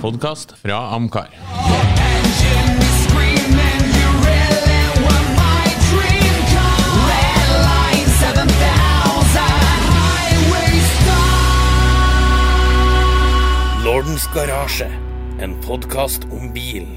podkast fra Amcar. Engine is screaming, you really were my dream car. Red line 7000, highway star. Lordens garasje, en podkast om bil.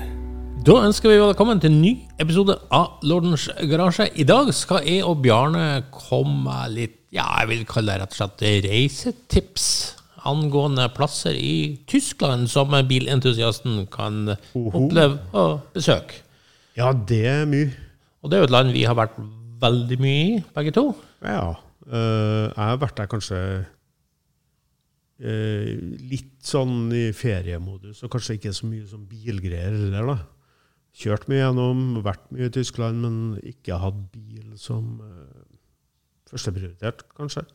Da ønsker vi velkommen til en ny episode av Lordens garasje. I dag skal jeg og Bjarne komme litt, ja, jeg vil kalle det rett og slett reisetips angående plasser i Tyskland som bilentusiasten kan oppleve og besøke. Ja, det er mye. Og det er jo et land vi har vært veldig mye i, begge to. Ja. Uh, jeg har vært der kanskje uh, litt sånn i feriemodus, og kanskje ikke så mye som bilgreier heller, da. Kjørt mye gjennom, vært mye i Tyskland, men ikke hatt bil som uh, førsteprioritert, kanskje.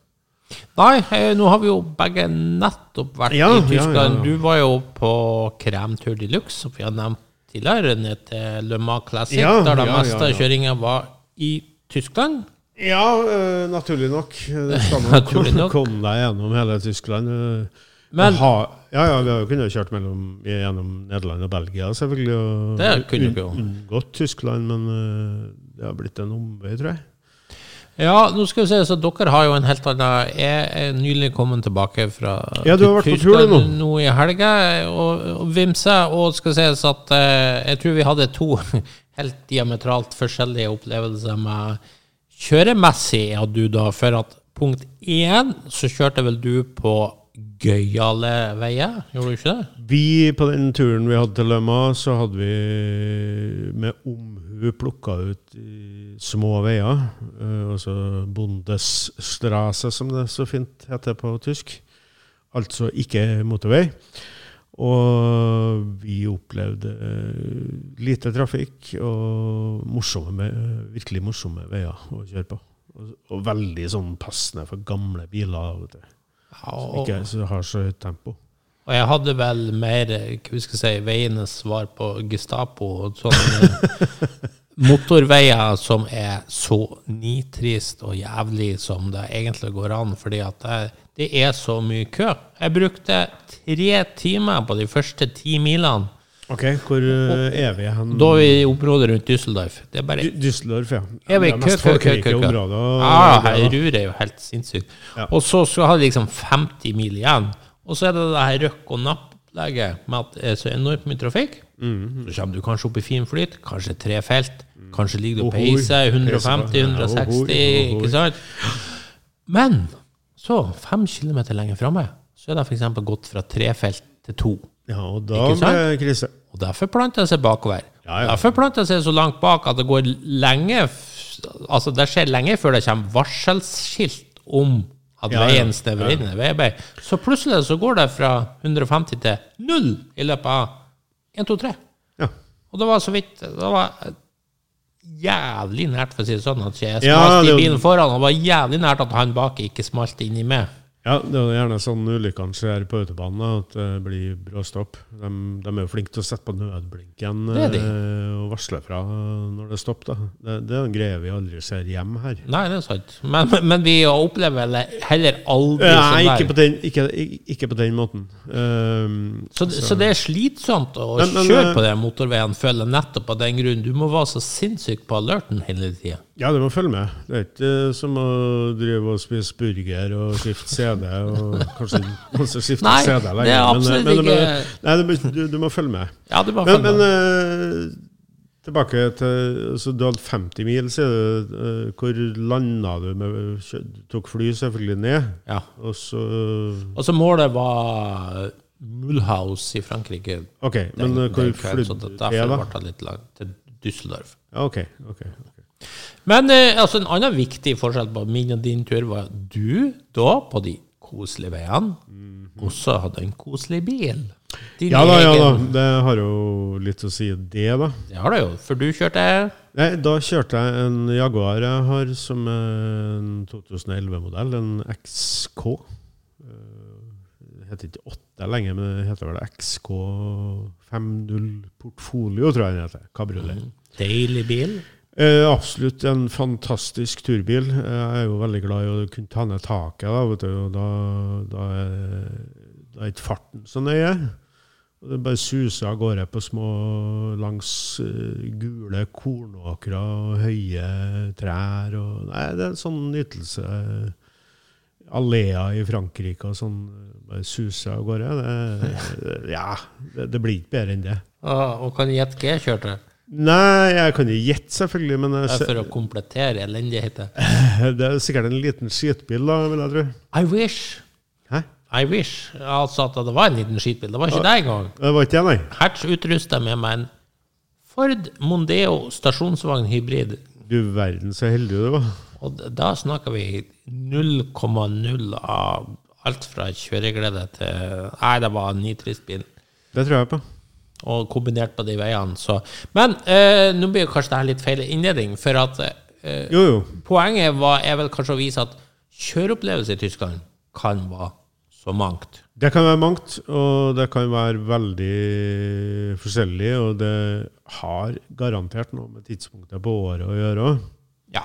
Nei, eh, nå har vi jo begge nettopp vært Ja, i Tyskland. ja, ja. Du var jo på Kremtur de Luxe, som vi har nevnt tidligere, ned til Le Mans Classic, der det meste av kjøringa var i Tyskland. Ja, uh, naturlig nok. Det skal nok komme deg gjennom hele Tyskland. eh. Men ha, ja, ja, vi har jo kunnet kjørt mellom, gjennom Nederland og Belgia, selvfølgelig. Og Det kunne vi jo. un- Unngått Tyskland, men uh, det har blitt en omvei, tror jeg. Ja, nå skal vi se, så dere har jo en helt annen Jeg er nylig kommet tilbake fra Ja, du har vært på tur, nå. nå i helga og, og vimsa, og skal sies at eh, jeg tror vi hadde to helt diametralt forskjellige opplevelser med kjøremessig, ja, du da, for at punkt én så kjørte vel du på gøyale veier, gjorde du ikke det? Vi, på den turen vi hadde til Lømma, så hadde vi med omhu plukka ut små veier. eh, altså Bundesstraße, som det så fint heter på tysk. Altså ikke motorvei. Og vi opplevde eh, lite trafikk og morsomme, virkelig morsomme veier å kjøre på. Og, veldig sånn passende for gamle biler. Vet du. Som ikke så har så høyt tempo. og jeg hadde vel mer hva skal jeg si, veienes svar på Gestapo. og Sånne motorveier som er så nitrist og jævlig som det egentlig går an, fordi at det, det er så mye kø. Jeg brukte tre timer på de første ti milene. Ok, hvor eh, er vi hen? Da er vi i området rundt Düsseldorf. Det er bare Düsseldorf, ja. er vi kø, kø, kø, kø, områder. Ja, her rurer er jo helt sinnssykt. Og så skal ha liksom 50 mil igjen. Og så er det det her røkk og napp-opplegget med at det er så enormt mye trafikk. Mhm. Så kommer du kanskje opp i fin flyt, kanskje tre felt. Kanskje ligger du og peiser Peiser 150-160, på. Ja, ohoi, ohoi. ikke sant? Men så, fem kilometer lenger framme, så er det f.eks. gått fra tre felt til to. Ja, og da det krise. Og derfor planter det seg bakover. Ja, ja. Derfor planter det seg så langt bak at det går lenge Altså, det skjer lenge før det kommer varselskilt om at Ja, ja. veien snevrer inn i veiarbeid. Så plutselig så går det fra 150 til null i løpet av 1, 2, 3. Ja. Og det var så vidt Det var jævlig nært, for å si det sånn, at jeg Ja, smalt det i bilen foran, og det var jævlig nært at han bak ikke smalt inni meg. Ja, det er gjerne sånn ulykkene skjer på autobanen, at det blir bråstopp. De, de er jo flinke til å sette på nødblinken Det eh, og varsle fra når det er stopp. Da. Det, det er en greie vi aldri ser hjemme her. Nei, det er sant. Men, men vi opplever vel heller aldri Nei, sånn ikke på den, ikke, ikke på den måten. Um, Så, så det er slitsomt å Men- men, kjøre eh, på den motorveien, føler jeg, nettopp av den grunn. Du må være så sinnssykt på alerten hele tida. Ja, du må følge med. Det er ikke eh, som å drive og spise burger og skifte CD. og Kanskje kanskje skifte Nei, CD det er lenger. absolutt men, men, ikke- Nei, du, må- du, du må følge med. Ja, du må Men, følge men med. Men, tilbake til altså Du hadde 50 mil, sier du. Uh, hvor landa du? med Du tok fly selvfølgelig ned, Ja. og så Og så målet var Mulhouse i Frankrike. OK, den- men eh, hvor den kvelden, så flydde du det- da? Derfor ble det litt langt til Düsseldorf. Ja, OK. ok. Men eh, altså, en annen viktig forskjell på min og din tur var at du da, på de koselige veiene, også hadde en koselig bil. Din Mhm. Ja da, ja da. egen- Det har jo litt å si, det, da. Det har det jo, for du kjørte Nei, da kjørte jeg en Jaguar jeg har som en 2011-modell, en XK. Eh, Det heter ikke 8 lenger, men det heter vel XK50 Portfolio, tror jeg den heter. Kabriolet. deilig bil. Eh, absolutt en fantastisk turbil. Jeg er jo veldig glad i å kunne ta ned taket, da, vet du, og da, da, er, da ikke farten så nøye. Og det bare suser av gårde på små, langs eh, gule kornåkre og høye trær. Og, nei, det er en sånn nytelse. Alleer i Frankrike og sånn. Bare suser av gårde. Det, ja, det, det blir ikke bedre enn det. Ah, og kan gjette hva jeg kjørte? Nei, jeg kan jo gjette, selvfølgelig, men jeg, For å komplettere elendigheten. det er sikkert en liten skitbil, da, vil jeg tro. I wish. Hæ? I wish. Altså at det var en liten skitbil. Det var ikke deg engang. Det var ikke jeg, nei. Hertz utrusta med meg en Ford Mondeo stasjonsvogn hybrid. Du verden så heldig du var. Og da snakker vi 0,0 av alt fra kjøreglede til Nei, det var en nitrist bil. Det tror jeg på. Og kombinert på de veiene, så Men eh, nå blir jo kanskje det her litt feil innledning, for at eh, Jo, jo. poenget var, er vel kanskje å vise at kjøreopplevelse i Tyskland kan være så mangt. Det kan være mangt, og det kan være veldig forskjellig, og det har garantert noe med tidspunktet på året å gjøre òg. Ja.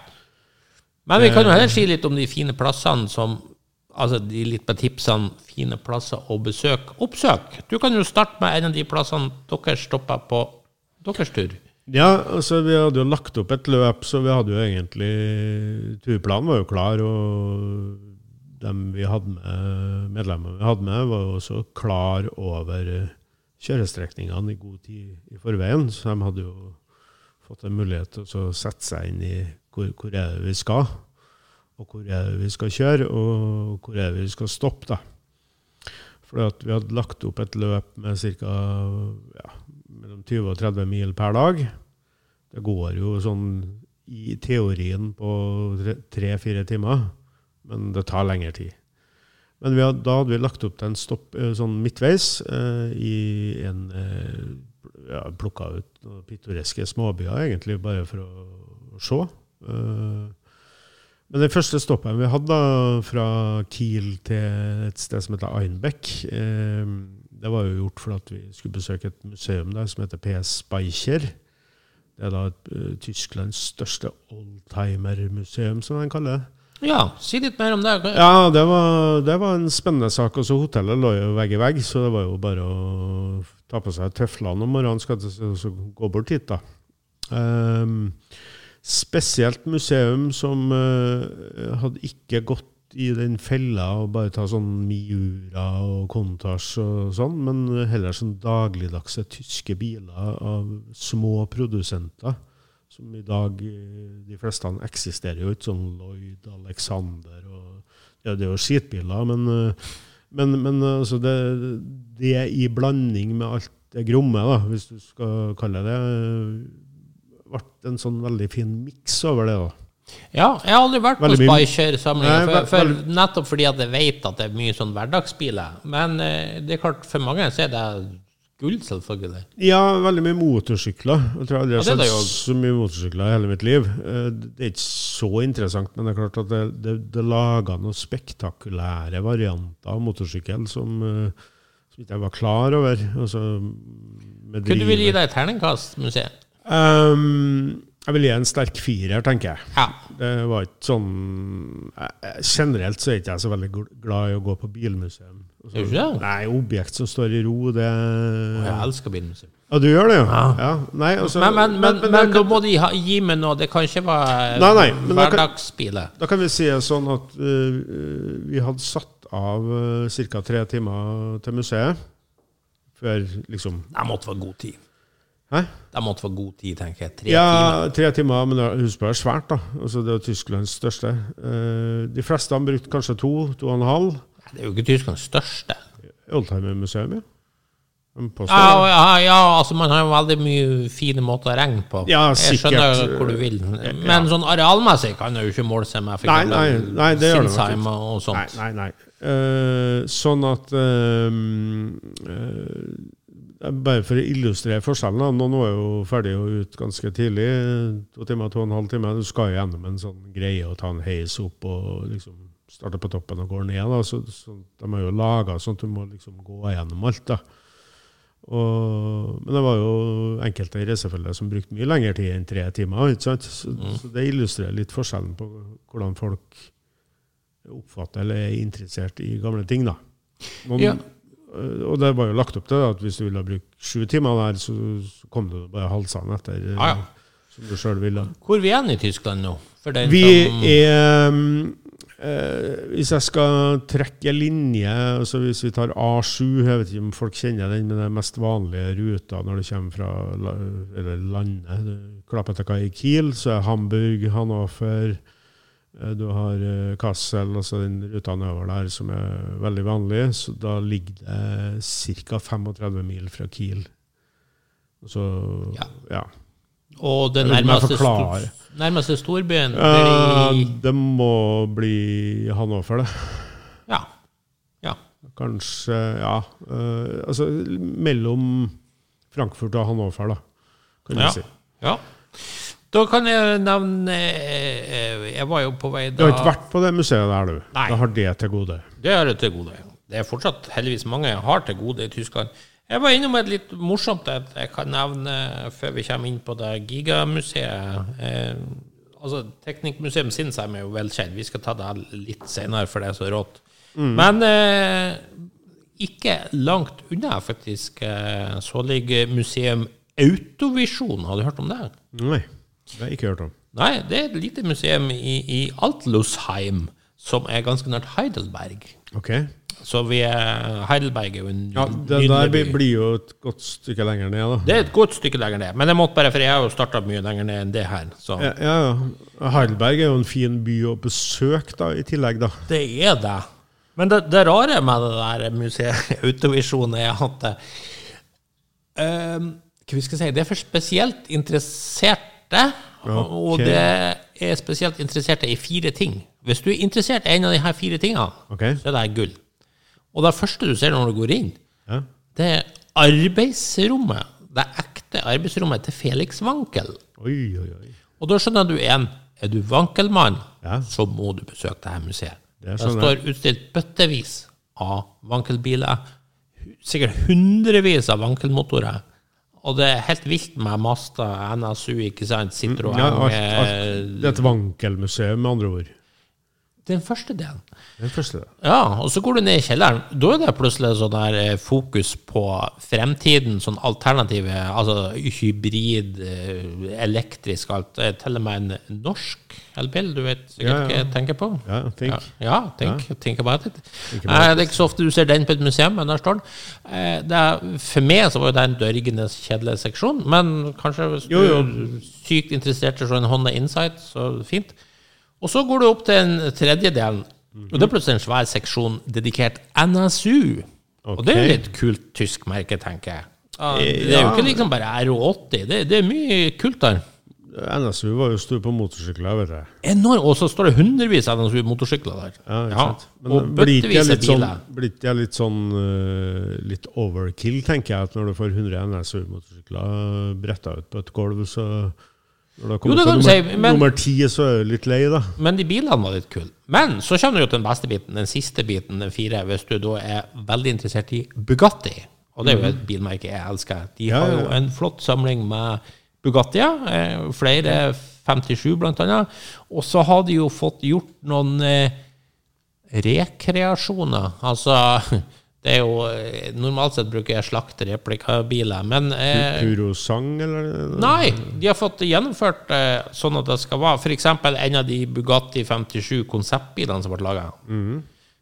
Men vi kan jo heller si litt om de fine plassene som Altså de litt på tipsene, fine plasser å besøke. Oppsøk! Du kan jo starte med en av de plassene dere stoppa på deres tur. Ja, altså vi hadde jo lagt opp et løp, så vi hadde jo egentlig Turplanen var jo klar, og dem vi hadde med, medlemmene vi hadde med, var jo også klar over kjørestrekningene i god tid i forveien, så de hadde jo fått en mulighet til å sette seg inn i hvor, hvor er det vi skal, og hvor er det vi skal kjøre, og hvor er det vi skal stoppe, da. Fordi at vi hadde lagt opp et løp med ca. Ja, mellom 20 og 30 mil per dag. Det går jo sånn i teorien på tre-fire timer, men det tar lengre tid. Men hadde, da hadde vi lagt opp til en stopp eh, sånn midtveis eh, i en eh, ja, Plukka ut noen pittoreske småbyer, egentlig, bare for å se. Eh, men den første stoppen vi hadde, da, fra Kiel til et sted som heter Einbeck, eh, det var jo gjort for at vi skulle besøke et museum der som heter PS Speicher. Det er da et, uh, Tysklands største oldtimer-museum, som de kaller det. Ja, si litt mer om det. Ja, det var, det var en spennende sak. Også hotellet lå jo vegg i vegg, så det var jo bare å ta på seg tøflene om morgenen og gå bort hit, da. Ehm, spesielt museum som eh, hadde ikke gått i den fella og bare ta sånn Miura og Contage og sånn, men heller sånn dagligdagse tyske biler av små produsenter. Som i dag eh, De fleste eksisterer jo ikke, sånn Lloyd, Alexander og Ja, det er jo skitbiler, men, eh, men, men altså det, det i blanding med alt det gromme, da, hvis du skal kalle det ble en sånn veldig fin miks over det. da. Ja, jeg har aldri vært Veldig på Spyker-samlinger, for, for, nettopp fordi at jeg vet at det er mye sånn hverdagsbiler. Men eh, det er klart, for mange så er det gull, selvfølgelig. Ja, veldig mye motorsykler. Jeg tror aldri jeg har sett så mye motorsykler i hele mitt liv. Eh, Det er ikke så interessant, men det er klart at det, det, det lager noen spektakulære varianter av motorsykkel som, eh, som ikke jeg var klar over. Altså, med Kunne du vil gi deg et terningkast, museet? Ehm, jeg vil gi en sterk firer, tenker jeg. Ja. Det var ikke sånn jeg- jeg- Generelt så er ikke jeg så veldig glad i å gå på bilmuseum. Altså, Er du ikke det? Nei, objekt som står i ro, det Jeg elsker bilmuseum. Ja, du gjør det, jo? Ja. Ja. Nei, altså, Men, men, men, men, det da kan- må de ha, gi meg noe. Det kan ikke være Nei, nei, da kan- Da kan vi si sånn at uh, vi hadde satt av uh, ca. tre timer til museet. Før liksom Det måtte være god tid. Hæ? Det måtte få god tid, tenker jeg. Tre Ja, timer. tre timer, men det- husk på det er svært, da. Altså, det er jo Tysklands største. Eh, de fleste har brukt kanskje to, to og en halv. Nei, Det er jo ikke Tysklands største. Oldtimermuseum, ja. Påstår Ja, ja, ja, altså man har jo veldig mye fine måter å regne på. Ja, jeg skjønner hvor du vil. Men sånn arealmessig kan jeg jo ikke måle seg med Nei, nei, nei, det gjør Sinsheim det og sånt. nei, nei. Eh, sånn at uh, eh, Bare for å illustrere forskjellen. Noen var jo ferdig og ut ganske tidlig. To timer, to og en halv time. Du skal jo gjennom en sånn greie og ta en heis opp og liksom starte på toppen og gå ned. da. Så, så De har jo laga sånn at du må liksom gå gjennom alt. da. Og, men det var jo enkelte i racerfølget som brukte mye lengre tid enn tre timer. Så, så det illustrerer litt forskjellen på hvordan folk oppfatter eller er interessert i gamle ting. da. Noen, Ja. Øh, og det var jo lagt opp til at hvis du ville bruke sju timer der, så, kom du bare halsende etter, Ah, Ja, som du sjøl ville. Hvor er vi igjen i Tyskland nå? Vi er eh, Hvis jeg skal trekke linje altså Hvis vi tar A7 Jeg vet ikke om folk kjenner den, men det er mest vanlige ruta når du kommer fra eller landet. Klappetekai i Kiel, så er Hamburg, Hannover eh, Du har eh, Kassel, altså den ruta nedover der som er veldig vanlig. Så da ligger det ca. 35 mil fra Kiel. Så Ja. ja. Og det nærmeste, stor, nærmeste storbyen Eh, det må bli Hannover, det. Ja. ja. Kanskje Ja. eh, altså mellom Frankfurt og Hannover, da, kan Ja. si. ja. Da kan jeg nevne eh, Jeg var jo på vei da Du har ikke vært på det museet der, du? Nei. Da har det til gode. Det har jeg til gode. Det er fortsatt heldigvis mange jeg har til gode i Tyskland. Jeg var innom et litt morsomt et jeg kan nevne før vi kommer inn på det gigamuseet. Eh, altså, Teknikkmuseum Sinsheim er jo velkjent. Vi skal ta det litt senere, for det er så rått. Men eh, ikke langt unna, faktisk, eh, så ligger museum Autovisjon. Har du hørt om det? Nei, det har jeg ikke hørt om. Nei, det er et lite museum i, i Altlusheim, som er ganske nært Heidelberg. Ok. Så vi er, Heidelberg er jo en Ja, Det der by. blir- jo et godt stykke lenger ned, da. Det er et godt stykke lenger ned. Men jeg måtte bare, for jeg har jo starta mye lenger ned enn det her. Så Ja, ja. Heidelberg er jo en fin by å besøke, da, i tillegg, da. det er det. Men det, det rare med det der museet Autovisjon er at eh, Hva vi jeg si Det er for spesielt interesserte. Og det er spesielt interesserte i fire ting. Hvis du er interessert i en av de her fire tingene, okay. så er det gull. Og det første du ser når du går inn, Ja. det er arbeidsrommet. Det ekte arbeidsrommet til Felix Wankel. Oi, oi, oi. Og da skjønner du en, er du Wankelmann, Ja. så må du besøke dette museet. Det Det sånn står utstilt bøttevis av Wankel-biler, sikkert hundrevis av Wankel-motorer. Og det er helt vilt med Masta, NSU, ikke sant, Citroën Ja, alt, eh, alt. Det er et vankelmuseum, med andre ord. Den første delen. Den første. Ja, og så går du ned i kjelleren. Da er det plutselig sånn der eh, fokus på fremtiden, sånn alternative, altså hybrid, eh, elektrisk, alt. Til og med en norsk elbil, du vet sikkert Ja, ja. hva jeg tenker på? Ja, tenk. Ja, ja tenk think about it. about Eh, det er ikke så ofte du ser den på et museum, men der står den. Eh, det for meg så var jo det en dørgende kjedelig seksjon, men kanskje hvis du Jo, jo. er sykt interessert i sånn Honda Insight, så fint. Og så går du opp til en tredjedel, mm -hmm. og det er plutselig en svær seksjon dedikert NSU. Og det er jo litt kult tysk merke, tenker jeg. Ja, det er jo ikke liksom bare RO80, det, det er mye kult der. NSU var jo stor på motorsykler, vet jeg. Enormt, og så står det hundrevis av NSU-motorsykler der. Ja, ikke sant? Men og blir ikke bøttevis jeg litt sånn, jeg litt sånn uh, litt overkill, tenker jeg, at når du får 100 NSU-motorsykler bretta ut på et gulv, så når det Jo, det kan du nummer, si, men- nummer ti, så er du litt lei, da. Men de bilene var litt kule. Men så kommer du jo til den beste biten, den siste biten, den fire, hvis du da er veldig interessert i Bugatti. Og det er jo et bilmerke jeg elsker. De har jo en flott samling med Bugattier, eh, flere 57 blant annet. Og så har de jo fått gjort noen eh, rekreasjoner. Altså, det er jo eh, Normalt sett bruker jeg slakte replikabiler, men eh, Purosang, eller? Nei, de har fått gjennomført eh, sånn at det skal være f.eks. en av de Bugatti 57 konseptbilene som ble laga.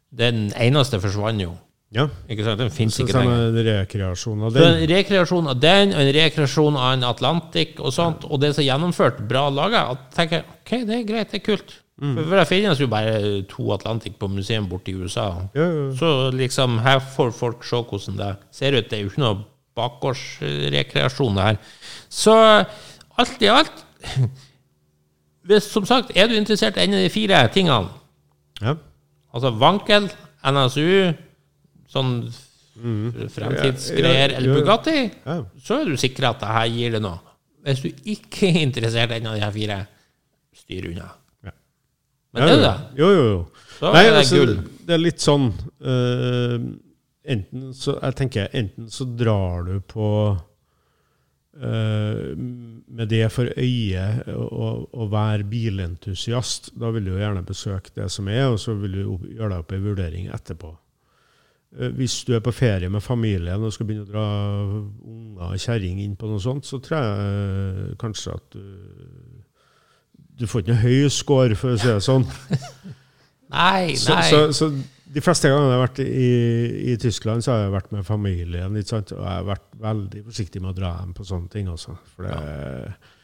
Den eneste forsvant jo. Ja. Ikke sant? Den finnes ikke lenger. en rekreasjon av den. en rekreasjon av den, og en rekreasjon av en Atlantic og sånt, og det som er gjennomført, bra laga, tenker jeg, ok, det er greit, det er kult. For, for det finnes jo bare to Atlantic på museum borte i USA. Ja, ja. Så liksom, her får folk se hvordan det ser ut. Det er jo ikke noe bakgårdsrekreasjon, her. Så alt i alt hvis, Som sagt, er du interessert i en av de fire tingene, ja. altså Wankel, NSU, sånn fremtidsgreier, Ja, ja, eller. Bugatti, så er du sikker at det her gir det noe. Hvis du ikke er interessert i en av de fire, styr unna. Ja. Det er det. Jo, jo, jo. Så Nei, er det altså, det er litt sånn uh, Enten så Jeg tenker enten så drar du på uh, med det for øye å, være bilentusiast. Da vil du jo gjerne besøke det som er, og så vil du gjøre deg opp en vurdering etterpå. Uh, Hvis du er på ferie med familien og skal begynne å dra unger og kjerring inn på noe sånt, så tror jeg kanskje at du Du får ikke noe høy score, for å si det sånn. Nei, Så, nei. så, så de fleste gangene jeg har vært i, i Tyskland, så har jeg vært med familien. Og jeg har vært veldig forsiktig med å dra hjem på sånne ting. Også, det,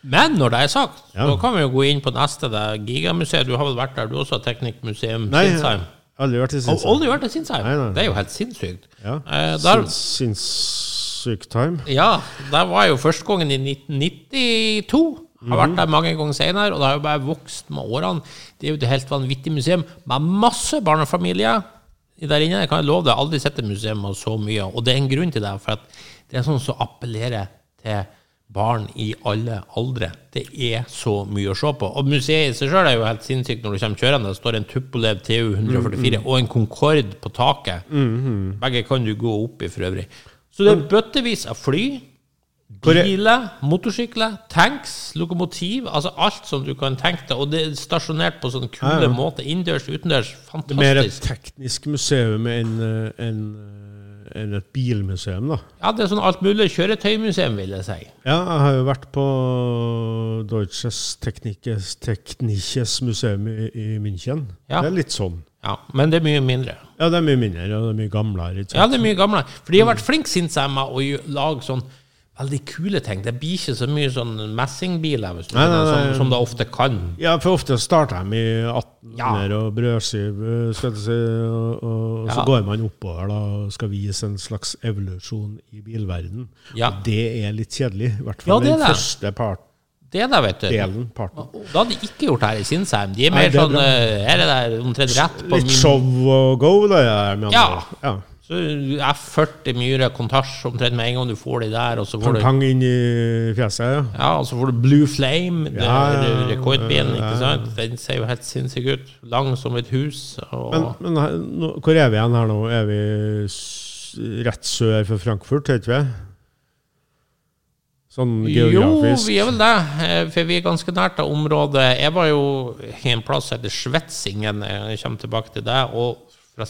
Men når det er sagt, Ja. så kan vi jo gå inn på neste. Det Gigamuseet. Du har vel vært der, du også? Teknikkmuseum Nei, Sinsheim. Aldri vært i Sinsheim. aldri vært i Sinsheim? Nei, nei. Det er jo helt sinnssykt. Ja. Eh, der, Sin, sinnssyk time. ja, der var jo første gangen i 1992. Har vært der mange ganger senere, og det har jo bare vokst med årene. Det er jo et helt vanvittig museum med masse barnefamilier der inne. Jeg kan love deg, jeg har aldri sett et museum med så mye. Og det er en grunn til det, for det er sånn som appellerer til barn i alle aldre. Det er så mye å se på. Og museet i seg sjøl er jo helt sinnssykt når du kommer kjørende. Det står en Tupolev TU 144 og en Concorde på taket. Begge kan du gå opp i for øvrig. Så det er bøttevis av fly. Er- Biler, motorsykler, tanks, lokomotiv, altså alt som du kan tenke deg. Og det er stasjonert på sånn kule Ja, ja. måter. Innendørs, utendørs. Det er mer et teknisk museum enn en, enn, eh, et bilmuseum, da. Ja, det er sånn alt mulig kjøretøymuseum, vil jeg si. Ja, jeg har jo vært på Deutsches Technikes, Technikes Museum i, i München. Ja. Det er litt sånn. Ja, Men det er mye mindre. Ja, det er mye mindre, og det er mye gamlere. Ja, det er mye gamlere. For de har vært flinke, syns jeg, med å lage sånn veldig kule ting. Det blir ikke så mye sånn messingbiler, hvis du Nei, nei, nei. Som, som det ofte kan. Ja, for ofte starter de i 18 Ja. og brødskive, eh, skal si, og, og så Ja. går man oppover da, og skal vise en slags evolusjon i bilverden. Ja. Og det er litt kjedelig, i hvert fall det er den det. første part, Det er det, vet du. delen, parten. Det hadde de ikke gjort her i Sinsheim. De er Nei, mer det er sånn eh, Her er det omtrent rett på Litt min- show og go, det er med andre Ja. ja. Så F40 myre kontasj omtrent med en gang du får de der, og så får Tang, du inn i fjeset, ja. Ja, og så får du Blue Flame, Ja, ja, ja, rekordbilen, ikke sant? Den ser jo helt sinnssyk ut. Lang som et hus. Men, men her- nå, hvor er vi igjen her nå? Er vi rett sør for Frankfurt, heter vi? Sånn geografisk? jo, vi er vel det, eh, for vi er ganske nært av området. Jeg var jo i en plass som heter Svetsingen, jeg kommer tilbake til det. Og fra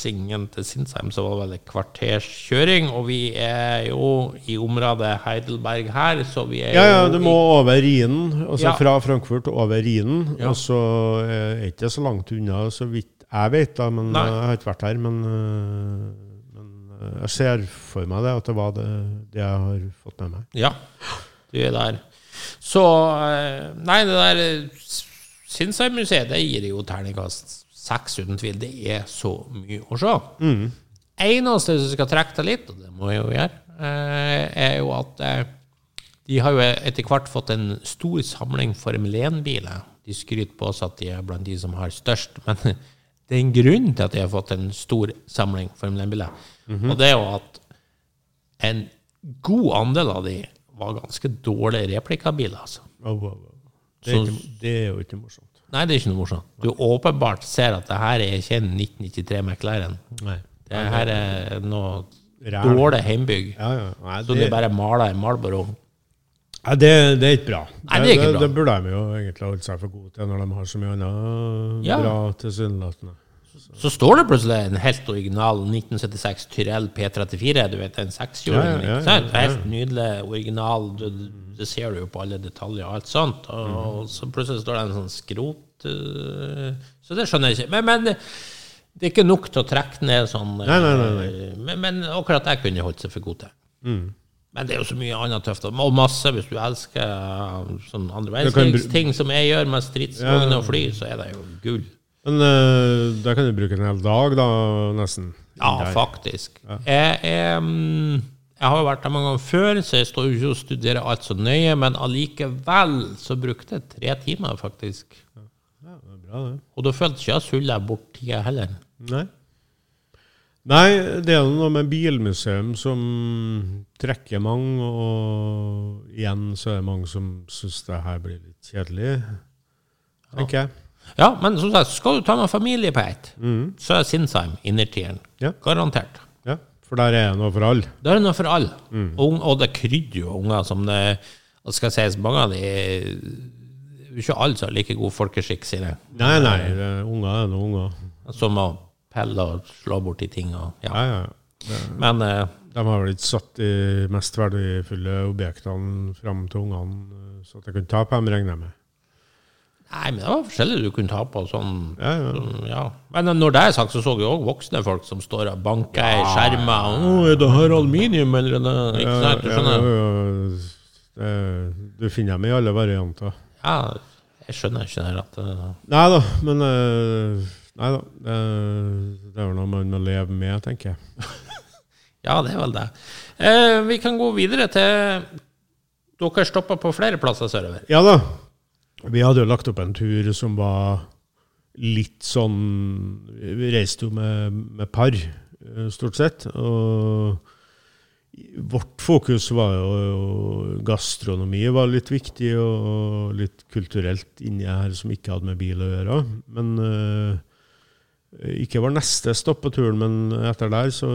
Svetsingen til Sinsheim så var det vel et kvarters kjøring, og vi er jo i området Heidelberg her, så vi er Ja, ja, du må over Rhinen. Altså Ja. fra Frankfurt over Rhinen. Ja. Og så er det ikke så langt unna, så vidt jeg vet, da. Men Nei. jeg har ikke vært her. Men, øh, men jeg ser for meg det, at det var det, det jeg har fått med meg. Ja, du er der. Så eh, Nei, det der eh, Sinsheim-museet, det gir jo terningkast seks, uten tvil. Det er så mye å se. Eneste som skal trekke deg litt, og det må jeg jo gjøre, eh, er jo at eh, de har jo etter hvert fått en stor samling Formel 1-biler. De skryter på seg at de er blant de som har størst, men det er en grunn til at de har fått en stor samling Formel 1-biler. Og det er jo at en god andel av de var ganske dårlige replikabiler. Altså. Oh, oh, oh. Det, er ikke, det er jo ikke morsomt. Nei, det er ikke noe morsomt. Du åpenbart ser at det her er ikke en 1993 McLaren. Nei. Det her er noe Ræl. dårlig heimbygg. Ja, ja. Nei, Så de bare maler i Marlboro. Nei, det, det er ikke bra. Nei, det er ikke det, bra. det burde de jo egentlig holde seg for gode til, når de har så mye annet Ja. bra tilsynelatende. Så står det plutselig en helt original 1976 Tyrell P34, du vet, en sekshjuling. Ja, ja, ja. Helt nydelig, original. Du, det ser du jo på alle detaljer og alt sånt. Og, Mm. og så plutselig står det en sånn skrot uh, Så det skjønner jeg ikke. Men, men det, er ikke nok til å trekke ned sånn. eh, Nei, nei, nei, nei. Men, men akkurat det kunne holdt seg for god til. Mm. Men det er jo så mye annet tøft. Og masse, hvis du elsker uh, sånn andre verdenskrigsting som jeg gjør med stridsvogner og fly, så er det jo gull. Men uh, da kan du bruke en hel dag, da, nesten. Ja, Der. faktisk. Jeg, er, mm, jeg har jo vært der mange ganger før, så jeg står jo ikke og studerer alt så nøye, men allikevel så brukte jeg tre timer, faktisk. Ja, det er bra, det. Og da følte ikke jeg sulla bort tida heller. Nei. Nei, det er noe med bilmuseum som trekker mange, og igjen så er det mange som syns det her blir litt kjedelig. Tenker jeg. Ja, men som sagt, skal du ta med familie på ett, så er Sinsheim innertieren. Ja. Garantert. Ja, for der er det noe for alle. Der er det noe for alle. Og, og det krydder jo unger som det og skal sies, mange av de ikke alle som har like god folkeskikk, sier jeg. Nei, nei, er unger er noen unger. Som å pelle og slå borti ting. Og, ja. Ja, ja. Men eh, de har vel ikke satt de mest verdifulle objektene fram til ungene, eh, så at de kan ta på dem, regner jeg med. Nei, men det var forskjellig du kunne ta på sånn. Ja, ja. sånn, ja. Men når det er sagt, så så jeg òg voksne folk som står og banker i skjermer. og, 'Å, er det her aluminium, eller er det Ikke sant? Du skjønner? det, du finner dem i alle varianter. Ja, jeg skjønner ikke det. At, eh, Nei da, men eh, Nei da. Det, det er vel noe man må leve med, tenker jeg. ja, det er vel det. Eh, vi kan gå videre til Dere stopper på flere plasser sørover. Ja da. Vi hadde jo lagt opp en tur som var litt sånn Vi reiste jo med, med par, eh, stort sett. Og vårt fokus var jo Gastronomi var litt viktig, og litt kulturelt inni her som ikke hadde med bil å gjøre. Men eh, ikke var neste stopp på turen, men etter der så,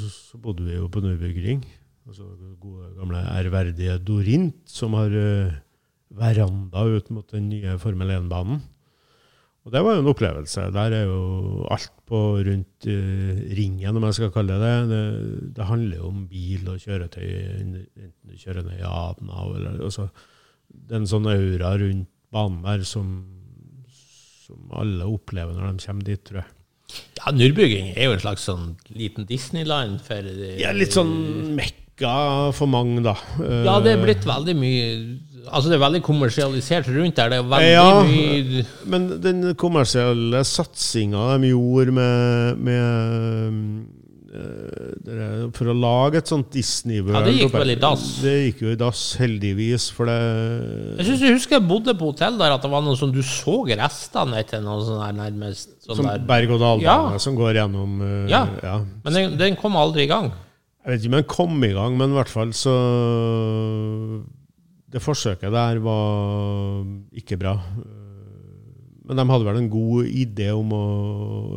så bodde vi jo på Nürburgring. Altså gode, gamle ærverdige Dorint, som har eh, veranda ut mot den nye Formel 1-banen. Og det var jo en opplevelse. Der er jo alt på rundt uh, ringen, om jeg skal kalle det det. Det, handler jo om bil og kjøretøy, enten du kjører ned i Adna eller altså, Det er en sånn aura rundt banen der som, som alle opplever når de kommer dit, tror jeg. Ja, Nürburgring er jo en slags sånn liten Disneyland for eh, Ja, litt sånn mekka for mange, da. Eh, Ja, det er blitt veldig mye Altså, det er veldig kommersialisert rundt der. Det er veldig Ja. mye Men den kommersielle satsinga de gjorde med, med eh, det For å lage et sånt Disney-world Ja, det gikk vel i dass. Det gikk jo i dass, heldigvis, for det Jeg syns jeg husker jeg bodde på hotell der at det var noe sånn Du så restene etter noe sånn der nærmest sånn Som berg-og-dal-bane Ja. som går gjennom eh, Ja. ja. Men den, den kom aldri i gang. Jeg vet ikke om den kom i gang, men i hvert fall så Det forsøket der var ikke bra. Men de hadde vel en god idé om å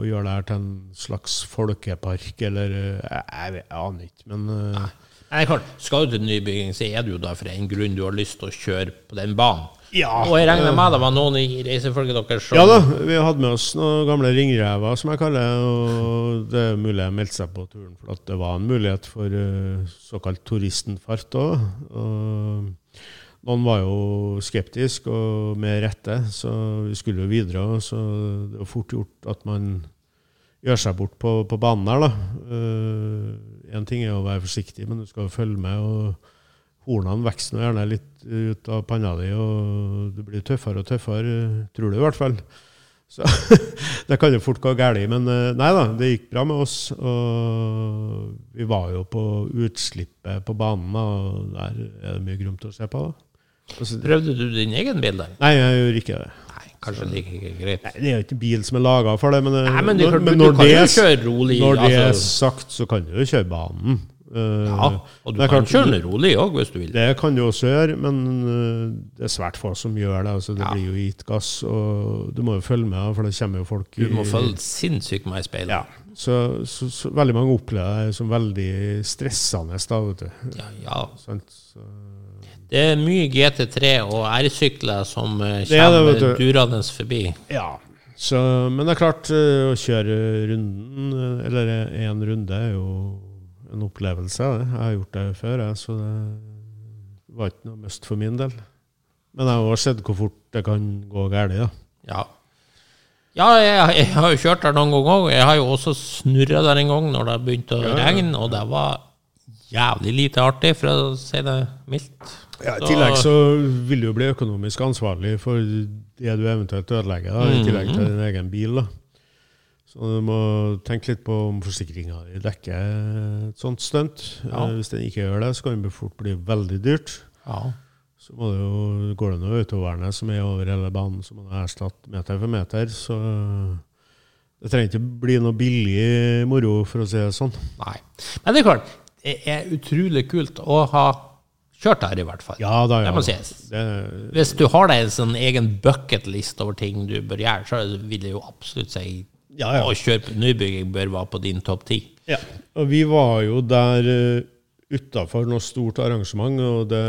gjøre det her til en slags folkepark, eller Jeg, jeg, vet- jeg aner ikke, men eh, Nei, er klart, Skal du til nybygging, så er det jo da for en grunn du har lyst til å kjøre på den banen. Ja. Og jeg regner med det var noen i reisefølget deres som Ja da, vi hadde med oss noen gamle ringrever, som jeg kaller det. Og det er mulig jeg meldte seg på turen for at det var en mulighet for eh, såkalt turistenfart òg. Og noen var jo skeptiske, og med rette, så vi skulle jo videre. Så det var fort gjort at man gjør seg bort på, på banen her, da. Én ting er å være forsiktig, men du skal jo følge med. og Hornene vokser gjerne litt ut av panna di, og du blir tøffere og tøffere, tror du i hvert fall. Så det kan jo fort gå galt. Men eh, nei da, det gikk bra med oss. Og vi var jo på utslippet på banen, og der er det mye grunn til å se på. da. Altså, Prøvde du din egen bil der? nei, jeg gjorde ikke det. Nei, kanskje det gikk ikke greit. Nei, Det er jo ikke bil som er laga for det. Men, eh, Nei, men, er når, men du, når, du kan det, er- rolig. når det er altså, sagt, så kan du jo kjøre banen. Uh, ja, og du er kan klart- kjøre rolig òg, hvis du vil. Det kan du også gjøre, men øh, det er svært få som gjør det. Altså, det Ja. blir jo gitt gass, og du må jo følge med, for det kommer jo folk Du må i- følge sinnssykt med i speilet. Ja. Så, så, så veldig mange opplever det som veldig stressende, da, vet du. Ja, ja. Sånn, Så, Det er mye GT3 og R-sykler som eh, Det er det, kommer vet durende forbi. ja. Så, men det er klart, øh, å kjøre runden, øh, eller én runde, er jo en opplevelse. Det. Jeg har gjort det før, jeg, så det var ikke noe must for min del. Men jeg har også sett hvor fort det kan gå galt. da. Ja. Ja, jeg, jeg har jo kjørt der noen ganger òg. Jeg har jo også snurra der en gang når det begynte å Ja, ja. regne, og det var jævlig lite artig, for å si det mildt. Ja, I tillegg så vil du jo bli økonomisk ansvarlig for det du eventuelt ødelegger, da, i tillegg til din egen bil. da. Så du må tenke litt på om forsikringa di dekker et sånt stunt. Ja. Eh, Hvis den ikke gjør det, så kan det fort bli veldig dyrt. Ja. Så det jo, går det noe autovernet som er over hele banen, som man erstatter meter for meter. Så det trenger ikke bli noe billig moro, for å si det sånn. Nei. Men det er klart, det er utrolig kult å ha kjørt der, i hvert fall. Ja da, ja. Det må sies. Det, Hvis du har deg en sånn egen bucketlist over ting du bør gjøre, så vil jeg jo absolutt si Ja, ja. å kjøre på nybygging bør være på din topp ti. Ja, og vi var jo der uh, utafor noe stort arrangement, og det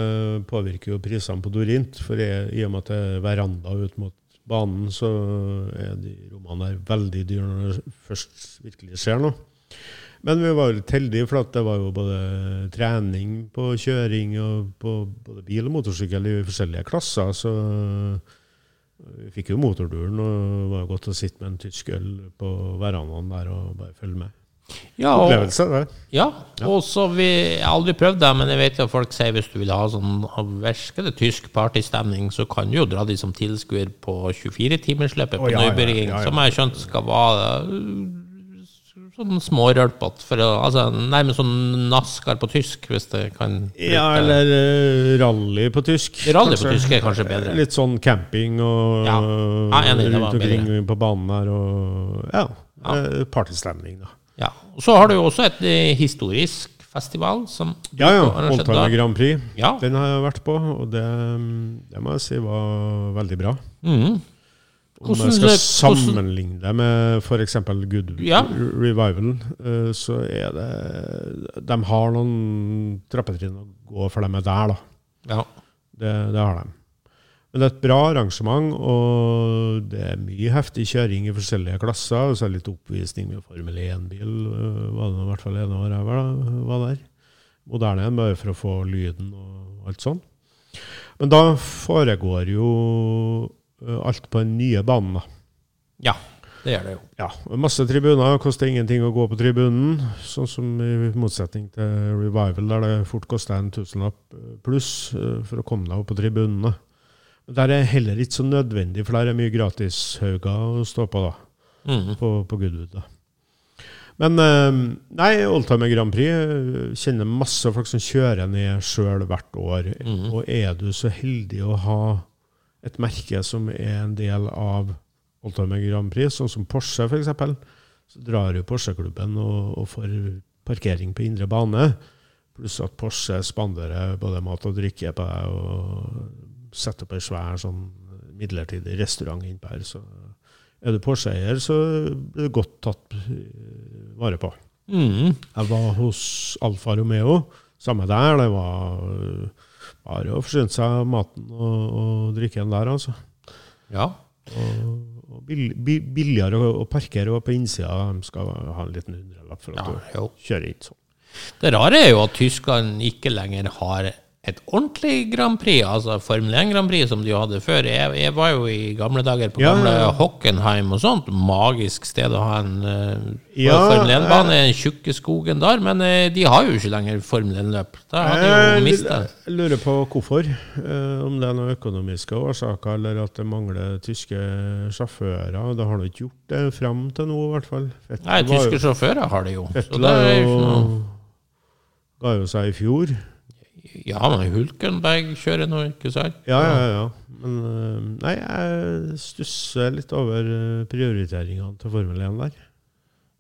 påvirker jo prisene på Dorint. For jeg, i og med at det er veranda ut mot banen, så er de rommene der veldig dyre når det først virkelig skjer noe. Men vi var litt heldige, for at det var jo både trening på kjøring og på både bil og motorsykkel i forskjellige klasser. Så vi fikk jo motorduren, og det var godt å sitte med en tysk øl på verandaen der og bare følge med. Ja, og, Opplevelse, det. ja, og så vi jeg har aldri prøvd det, men jeg vet jo at folk sier hvis du vil ha sånn virkelig tysk partystemning, så kan du jo dra de som tilskuer på 24-timersløpet på oh, ja, ja, Nybygging, ja, ja. som jeg skjønt skal være øh, sånn små rølpete, altså nærmest sånn NASCAR på tysk, hvis det kan Ja, eller uh, rally på tysk. Rally på tysk er kanskje bedre. Litt sånn camping og Ja. Ja, enig, rundt omkring på banen her, og Ja, ja. partystemning, da. Ja. Og så har du jo også et eh, historisk festival som Ja, ja. Oldtimer. Grand Prix. Ja. Den har jeg vært på, og det, det må jeg si var veldig bra. Mhm. Om man jeg skal sammenligne det med f.eks. Good Ja. Revival, eh, så er det De har noen trappetrinn å gå for dem er der, da. Ja. Det, det har de. Men det er et bra arrangement, og det er mye heftig kjøring i forskjellige klasser. Og så er det litt oppvisning med Formel 1-bil, øh, var det i hvert fall ene året jeg var, var der. Moderne en, bare for å få lyden og alt sånn. Men da foregår jo alt på den nye banen, ja, det gjør det jo. Ja, Masse tribuner. Koster ingenting å gå på tribunen. Sånn som i motsetning til Revival, der det fort koster en tusenlapp eh, pluss eh, for å komme deg opp på tribunene. Der er heller ikke så nødvendig, for der er mye gratishauger å stå på da, Mm. på, på Goodwood. da. Men eh, nei, Oldtimer Grand Prix eh, kjenner masse folk som kjører ned sjøl hvert år. Mm. Og er du så heldig å ha et merke som er en del av Oldtimer Grand Prix, sånn som Porsche f.eks., så drar jo Porsche-klubben og, og får parkering på indre bane. Pluss at Porsche spanderer både mat og drikke på deg og setter opp en svær sånn midlertidig restaurant innpå her. Så er du Porsche-eier, så blir du godt tatt eh, vare på. Mm. Jeg var hos Alfa Romeo. Samme der. Det var bare å forsyne seg maten og, og drikken der, altså. Ja. Og, og bill, billigere å, parkere og på innsida. De skal ha en liten hundrelapp for at ja, du kjører inn sånn. Det rare er jo at tyskerne ikke lenger har et ordentlig Grand Prix, altså Formel 1 Grand Prix som de hadde før. Jeg, jeg var jo i gamle dager på Ja, gamle ja. Hockenheim og sånt. Magisk sted å ha en uh, Ja, Formel 1-bane, den tjukke skogen der. Men uh, de har jo ikke lenger Formel 1-løp. Da har de jo mista jeg lurer på hvorfor. Uh, om det er noen økonomiske årsaker, eller at det mangler tyske sjåfører. Det har de ikke gjort det fram til nå, i hvert fall. Vettel Nei, tyske jo- sjåfører har det jo. Så Vettel det er jo ikke noe ga jo seg i fjor. Ja, men Hulkenberg kjører nå, ikke sant? Ja, ja, ja. Men øh, nei, jeg stusser litt over øh, prioriteringene til Formel 1 der.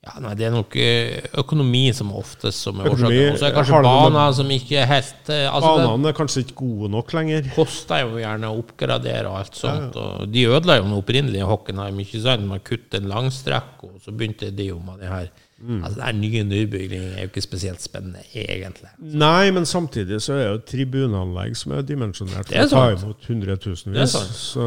Ja, nei, Det er nok eh, økonomi som oftest som er årsaken. Og så er det kanskje baner som ikke er helt eh, altså Banene er kanskje ikke gode nok lenger. koster jo gjerne å oppgradere og alt sånt. Og de ødela jo den opprinnelige Hockenheim. ikke sant? Man kutter en langstrekk, og så begynte de jo med det her. Mm. Altså, det er nye nybyggingen er jo ikke spesielt spennende, egentlig. Nei, men samtidig så er jo tribunanlegg som er dimensjonert er for å ta imot hundretusenvis. Så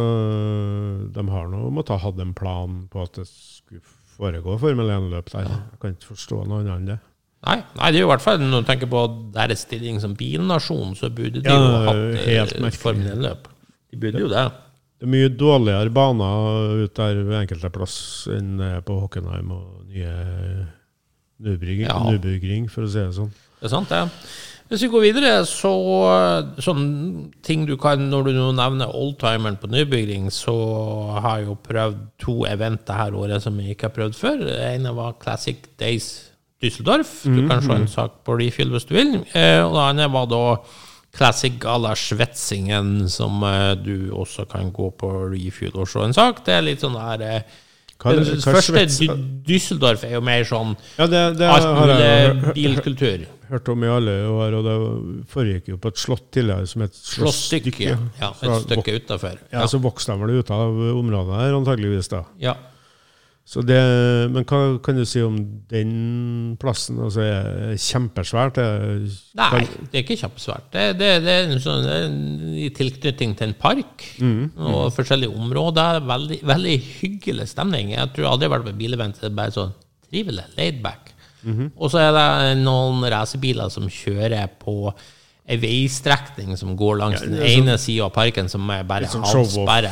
de har nå måttet ha en plan på at det skulle foregå Formel 1-løp der. Jeg kan ikke forstå noe annet enn det. Nei, nei, det er jo i hvert fall når du tenker på deres stilling som bilnasjon, så burde de Ja, jo hatt eh. Formel 1-løp. De burde jo det. Det er mye dårligere baner ut der ved enkelte plass enn på Hockenheim og nye Nürburgring, Ja. For å si det sånn. Det er sant, det. Hvis vi går videre, så sånn ting du kan Når du nå nevner oldtimeren på nybygging, så har jeg jo prøvd to eventer her året som jeg ikke har prøvd før. Det ene var Classic Days Düsseldorf. Du kan se en sak på Refill hvis du vil. Eh, og det andre var da Classic Gala Schwetzingen, som eh, du også kan gå på Refuel og se en sak. Det er litt sånn der eh, er det- det første Düsseldorf er jo mer sånn Ja, det, det alt mulig bilkultur. hørt om i alle år, og det foregikk jo på et slott tidligere som het slåsstykke. Ja, et stykke utafor. Ja, så vokste de vel ut av området her, antageligvis da. Ja. Så det, men hva kan du si om den plassen? Altså, er det kjempesvært? Nei, det er ikke kjempesvært. Det, det, det er sånn, er i tilknytning til en park og forskjellige områder. Veldig, veldig hyggelig stemning. Jeg tror aldri jeg har vært på bilevent. Det er bare sånn trivelig, laid back. Og så er det noen racerbiler som kjører på ei veistrekning som går langs den det er sånn- ene sida av parken, som er bare sånn halvsperre.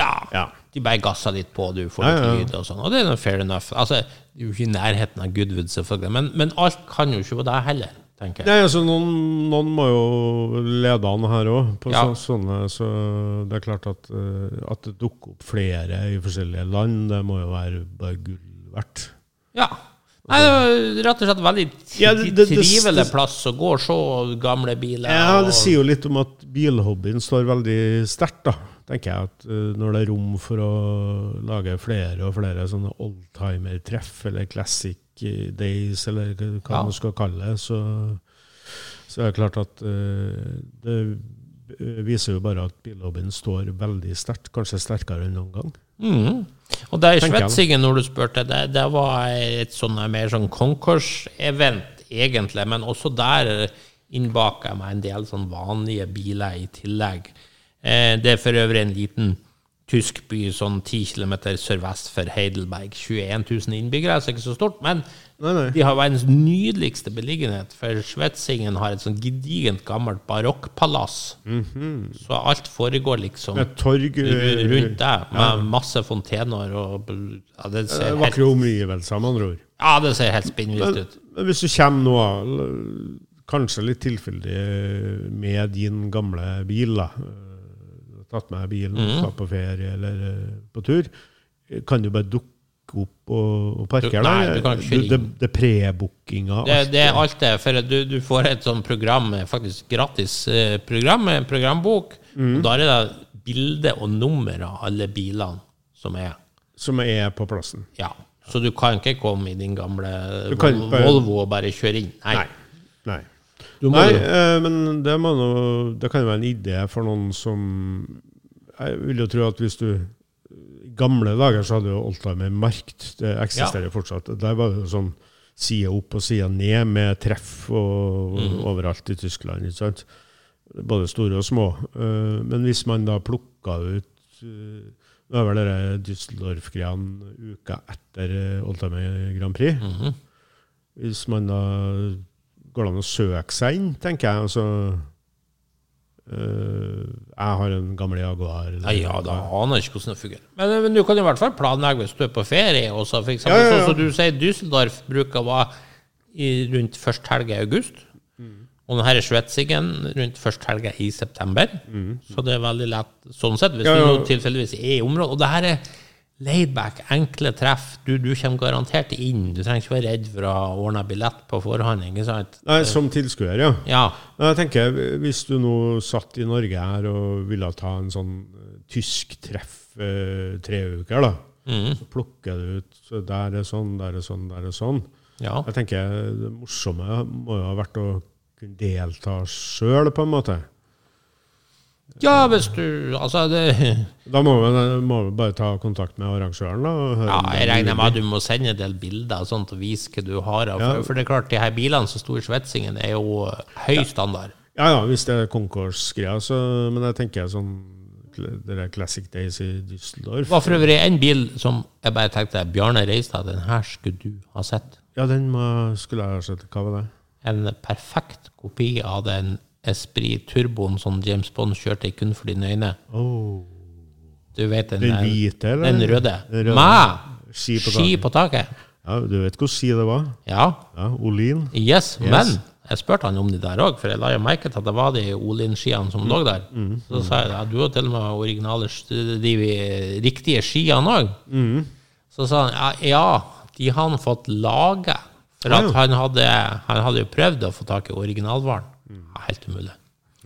Ja. ja. De bare gasser litt på, du får litt ja, ja. lyd og sånn. Og det er noe fair enough. Altså, det er jo ikke i nærheten av Goodwood, selvfølgelig. Men, men alt kan jo ikke være deg heller, tenker jeg. Nei, altså noen, noen må jo lede an her òg, på Ja. så, sånne. Så det er klart at, eh, at det dukker opp flere i forskjellige land, det må jo være bare gull verdt. Ja. Nei, det var rett og slett veldig Ja, det- det- det- trivelig det- plass å gå og se gamle biler. Ja, Det sier jo litt om at bilhobbyen står veldig sterkt, da. Tenker jeg at uh, Når det er rom for å lage flere og flere sånne oldtimer-treff, eller classic days, eller hva Ja. man skal kalle det, så, så er det klart at uh, det viser jo bare at billobbyen står veldig sterkt, kanskje sterkere enn noen gang. Mm. Og det da. Svetsingen, når du spurte, det, det var et sånn mer sånn konkurs-event, egentlig. Men også der innbaka jeg meg en del sånn vanlige biler i tillegg. Eh, det er for øvrig en liten tysk by sånn 10 km sørvest for Heidelberg. 21 000 innbyggere, så ikke så stort. Men Nei, nei. de har verdens nydeligste beliggenhet, for Svetsingen har et sånn gedigent gammelt barokkpalass. Så alt foregår liksom torg eh, rundt deg, med masse fontener og ja, det, eh, ser det Vakre omgivelser, med andre ord. ja, det ser helt spinnvilt ut. men hvis du kommer nå, kanskje litt tilfeldig eh, med din gamle bil, da. Tatt med bilen, og skal på ferie eller eh, på tur, kan du bare dukke opp og, og parkere Du- nei, der? du kjøre det, det er prebookinga. Det, det er alt det, for du, du får et sånt program, eh, faktisk gratis eh, program, en programbok, Mm. og da er det bilde og nummer av alle bilene som er. som er på plassen. Ja. Så du kan ikke komme i din gamle Du Volvo og bare kjøre inn. Nei. Nei. Nei. Nei, eh, men det, nå, det kan jo være en idé for noen som Jeg vil jo tro at hvis du I gamle dager så hadde jo Oldtimer Markt. Det eksisterer jo fortsatt. Der var det jo sånn side opp og side ned med treff og, mm. overalt i Tyskland. ikke sant? Både store og små. Uh, men hvis man da plukka ut uh, Nå er vel dere Düsseldorf-greiene uka etter eh, Oldtimer Grand Prix. Mhm. Hvis man da går det an å søke seg inn, tenker jeg. Altså, øh, jeg har en gammel Jaguar. eller- Nei, ja, da aner jeg ikke hvordan det fungerer. Men, men du kan i hvert fall planlegge hvis du er på ferie. Også, for eksempel, Ja, ja, ja. Så, så du sier, Düsseldorf bruker hva rundt første helg i august. Mm. Og denne Svetsingen rundt første helga i september. Så det er veldig lett sånn sett, hvis Mm. Ja, ja. du nå tilfeldigvis er i området. Og det her er laidback, enkle treff. Du, du kommer garantert inn. Du trenger ikke være redd for å ordne billett på forhånd. ikke sant? Nei, som tilskuer, ja. Ja. Men jeg tenker, Hvis du nå satt i Norge her og ville ta en sånn øh, tysk treff eh, tre uker, da, mm. så plukker du ut så Der er sånn, der er sånn, der er sånn. ja. Jeg tenker Det morsomme må jo ha vært å kunne delta sjøl, på en måte. Ja, hvis du Altså, det Da må vi, må vi bare ta kontakt med arrangøren. da, Ja, jeg er regner med at du må sende en del bilder og sånt og vise hva du har. Ja. For, for det er klart, de her bilene som sto i Svetsingen, er jo høy standard. Ja, ja, hvis det er Concourse-greia, så Men jeg tenker sånn Det der Classic Days i Düsseldorf var for øvrig en bil som jeg bare tenkte Bjarne Reistad, den her skulle du ha sett. Ja, den må, skulle jeg ha sett. Hva var det? En perfekt kopi av den Esprit Turboen som James Bond kjørte i kun for dine øyne. Oh, Du vet den, den hvite, eller? Den røde. Den røde. Med Ski på ski taket. på taket. Ja, du vet hvor ski det var? Ja. Ja, Olin. Yes, Yes. men jeg spurte han om de der òg, for jeg la jo merke til at det var de Olin-skiene som lå der. Så sa jeg at du har til og med originale de riktige skiene òg. Så sa han ja, de har han fått lage. For at han hadde, han hadde jo prøvd å få tak i originalvaren. Ja, helt umulig.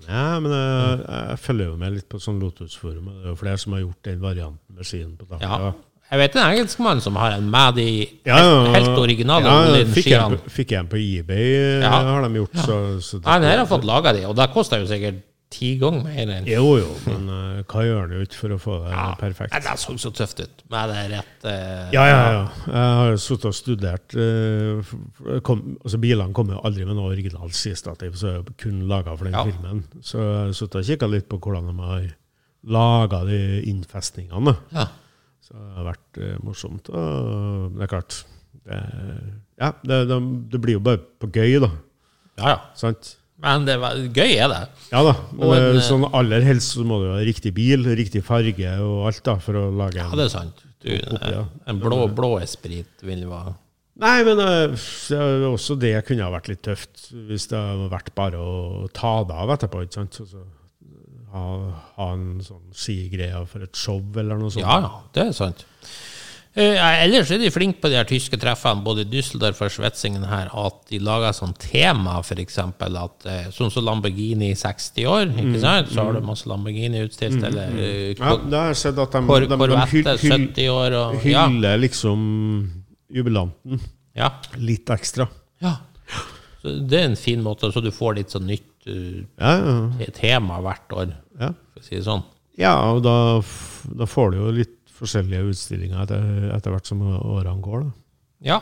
Ja, men jeg, jeg følger jo med litt på sånn Lotus-forum. Det er jo flere som har gjort den varianten med skien på taket. Ja. Jeg vet en engelskmann som har en med de helt, Ja, ja, helt originale ja, fikk, jeg, Olin-skiene. på- fikk jeg en på eBay, Ja. har de gjort. Så, så det- Han her har fått laga de, og det koster jo sikkert ti ganger mer enn Jo, jo, men uh, hva gjør han jo ikke for å få det perfekt? Nei, Det så så tøft ut med det rett uh, Ja, ja, ja. Jeg har jo sittet og studert f- kom, altså Bilene kommer jo aldri med noe originalt siststativ, så er det kun laga for den Ja. filmen. Så jeg har sittet og kikka litt på hvordan de har laga de innfestningene. Ja. Så det har vært morsomt. Og det er klart det, Ja, det, det, det blir jo bare på gøy, da. ja, ja. Sant? Men det var, gøy er det. Ja da. Men Og en, er eh, sånn aller helst så må jo ha riktig bil, riktig farge og alt da, for å lage Ja, det er sant. Du, Oppi, ja. En blå, blå esprit vil være Nei, men uh, også det kunne ha vært litt tøft hvis det hadde vært bare å ta det av etterpå. ikke sant? Så, ha, ha en sånn skigreie for et show eller noe sånt. Ja, ja, det er sant. Eh, ellers er de flinke på de her tyske treffene, både Düsseldorf og Schwetzingen her, at de lager sånn tema, eksempel, at eh, sånn som Lamborghini i 60 år, Mm, ikke sant? Så har du masse Lamborghini utstilt, eller uh, Ja, det har jeg sett at de, Cor de, de, Corvette hyll, hyll, 70 år, og ja. hyller liksom jubilanten ja. litt ekstra. ja. Så det er en fin måte, så du får litt sånn nytt uh, Ja, ja. tema hvert år, ja. for å si det sånn. ja og da, da får du jo litt forskjellige utstillinger etter, etter hvert som årene går. da. Ja.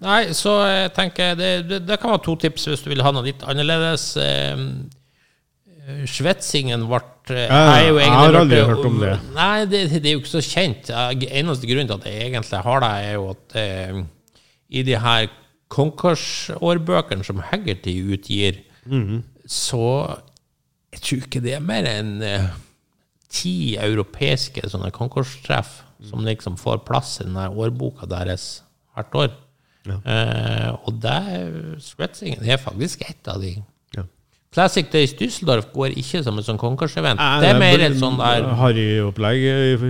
Nei, så jeg tenker det, det, det kan være to tips hvis du vil ha noe litt annerledes. Eh, Svetsingen ble Jeg, jo jeg egentlig har aldri ble, hørt om det. Nei, det, det er jo ikke så kjent. Jeg- Eneste grunnen til at jeg egentlig har det, er jo at eh, i de her Concourse-årbøkene som Haggerty utgir, Mhm. så jeg tror ikke det er mer enn eh, ti europeiske sånne konkurstreff som liksom får plass i den årboka deres hvert år. Eh, og Svetzingen er faktisk ett av de. Ja. Classic Days Düsseldorf går ikke som et sånn konkursevent. Det er mer et sånn der Harryopplegg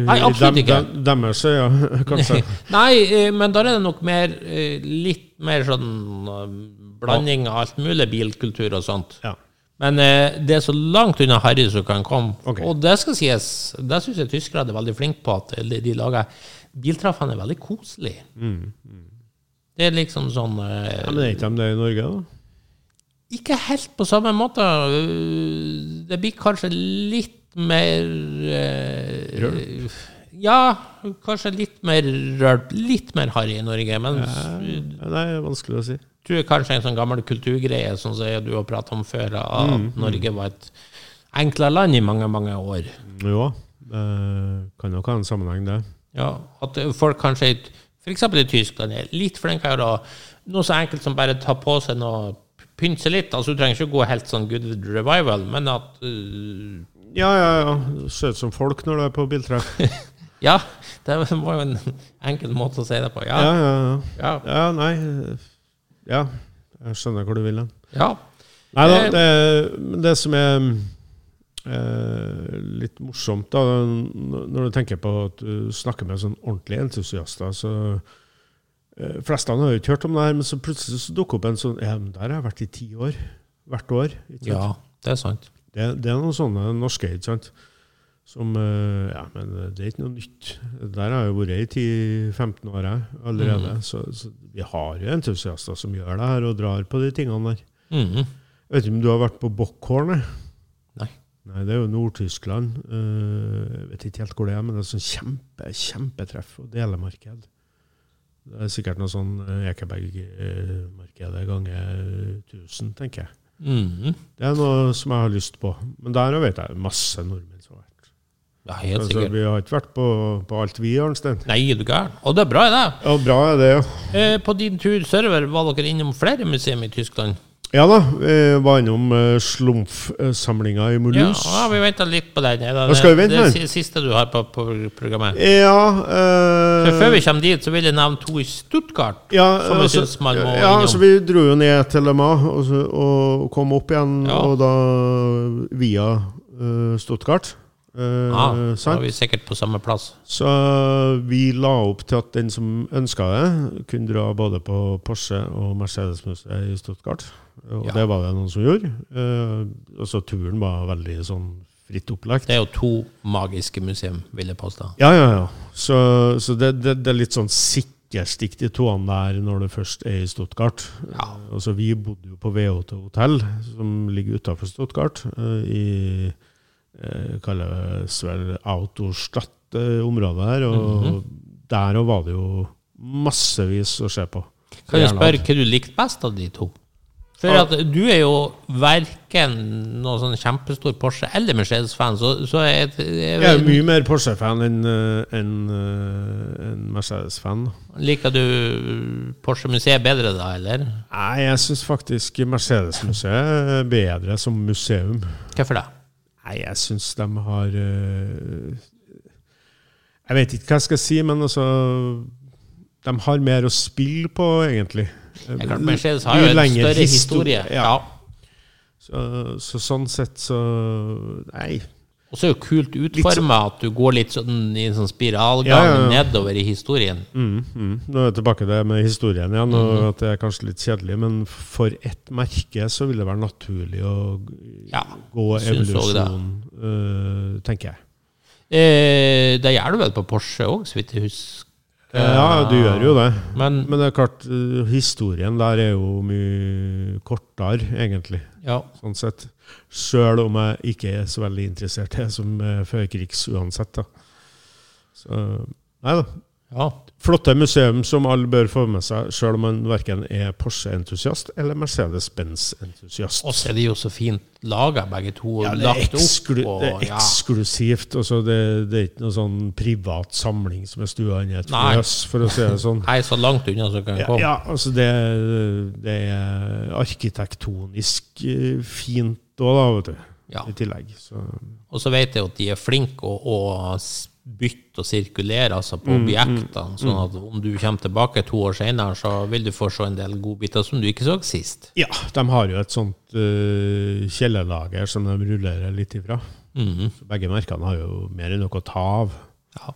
Nei, absolutt ikke. dem- Deres ja, kanskje. Nei, eh, men da er det nok mer eh, litt mer sånn eh, blanding av alt mulig bilkultur og sånt. Ja. Men eh, det er så langt unna Harry som kan komme. Okay. Og det skal sies, det syns jeg tyskerne er veldig flinke på, at de, de lager Biltraffene er veldig koselige. Det er liksom sånn eh, Ja, men er ikke de det i Norge, da? Ikke helt på samme måte. Øh, Det blir kanskje litt mer eh, Ja, kanskje litt mer rørt, litt mer harry i Norge. Men Ja, Nei, det er vanskelig å si. Tror kanskje en sånn gammel kulturgreie, som du har pratet om før, at Norge var et enklere land i mange, mange år. Jo, det kan nok ha en sammenheng, det. Ja, At folk kanskje, f.eks. i Tyskland, er litt flinkere å Noe så enkelt som bare ta på seg noe Pynte litt. altså Du trenger ikke gå helt sånn good revival, men at uh, Ja, ja, ja. Se ut som folk når du er på biltreff. Ja, det var jo en enkel måte å si det på. Ja, Ja. ja, ja. Ja. Ja, nei Ja, jeg skjønner hvor du vil hen. ja. Nei da, Eh. det, det som er eh, litt morsomt, da, når du tenker på at du snakker med sånn ordentlige entusiaster, så eh, Flestene har jo ikke hørt om det her, men så plutselig så dukker opp en sånn Ja, men der har jeg vært i ti år. Hvert år. Ja, det er sant. Det, det er noen sånne norske, ikke sant? Som eh, Ja, men det er ikke noe nytt. Der har jeg vært i 10-15 år jeg, allerede. Så, så vi har jo entusiaster som gjør det her, og drar på de tingene der. Mm. Jeg vet ikke om du har vært på Bockhorn? Nei. Nei, det er jo Nord-Tyskland. Eh, Jeg vet ikke helt hvor det er, men det er sånn kjempe, kjempetreff og delemarked. Det er sikkert noe sånn eh, Ekeberg-markedet ganger 1000, tenker jeg. Mm. Det er noe som jeg har lyst på. Men der vet jeg masse nordmenn som har vært. Ja, helt Altså, sikkert. vi har ikke vært på, på alt, vi, Arnstein. Nei, er du gæren? Og det er bra, det. Ja, bra er det, ja. Eh, på din tur sørover, var dere innom flere museum i Tyskland? Ja da, vi var innom slumfsamlinga Slumf-samlinga i Ja, Mulhouse. ja vi venta litt på den. Er det skal vi vente det, siste du har på, på programmet? Ja, eh, før vi kommer dit, så vil jeg nevne to i Stuttgart. ja, som altså, synes man må ja, altså, vi dro jo ned til Mans og, og kom opp igjen, Ja. og da via eh, Stuttgart. Eh, Ja, da er vi sikkert på samme plass. Så vi la opp til at den som ønska det, kunne dra både på Porsche og Mercedes-museet i Stuttgart. Og Ja. det var det noen som gjorde. Eh, og så turen var veldig sånn fritt opplagt. Det er jo to magiske museum, vil jeg påstå. Ja, ja, ja. Så, så det, det, det er litt sånn ikke stikk de toene der når det først er i Stuttgart. Ja. Eh, Altså, vi bodde jo på VHT hotell, som ligger utafor Stuttgart, eh, i kalles vel Autostadt-området her. Og Mhm. der òg var det jo massevis å se på. Kan jeg spørre hva du likte best av de to? For at du er jo verken noen sånn kjempestor Porsche eller Mercedes-fan, så, så jeg, det Jeg er jo mye mer Porsche-fan enn en, en eh, Mercedes-fan. Liker du Porsche-museet bedre da, eller? Nei, jeg syns faktisk Mercedes-museet er bedre som museum. Hvorfor det? Nei, jeg syns de har eh, Jeg vet ikke hva jeg skal si, men altså De har mer å spille på, egentlig. Det klart, Mercedes har jo en større historie. Ja. Ja. Så, så sånn sett så Nei. Og så er det jo kult utforma at du går litt sånn i en sånn spiralgang Ja, ja, ja. nedover i historien. Mm, mm. Nå er jeg tilbake til det med historien igjen, og mm. at det er kanskje litt kjedelig, men for ett merke så vil det være naturlig å gå evolusjon, øh, tenker jeg. Eh, det gjør du vel på Porsche òg, så vidt jeg husker. Ja, du gjør jo det. Men Men det er klart, øh, historien der er jo mye kortere, egentlig. Ja. Sånn sett. Sjøl om jeg ikke er så veldig interessert i det som er førkrigs uansett. da. Så Nei da. Ja. Flotte museum som alle bør få med seg, sjøl om man verken er Porsche-entusiast eller Mercedes-Benz-entusiast. Og så er de jo så fint laga, begge to, Ja, det er, eksklu opp. det er eksklusivt. Ja. det, det er ikke noe sånn privat samling som er stua i et fjøs, for å si det sånn. Nei, så langt unna som kan Ja, komme. ja, altså det, det er arkitektonisk eh, fint òg, da, vet du. Ja. I tillegg. Så. Og så vet jeg at de er flinke å, å bytte og sirkulere altså på Mm, objektene. Sånn at om du kommer tilbake to år senere, så vil du få se en del godbiter som du ikke så sist. Ja, de har jo et sånt uh, kjellerlager som de rullerer litt ifra. Mm. Så begge merkene har jo mer enn noe å ta av. Ja.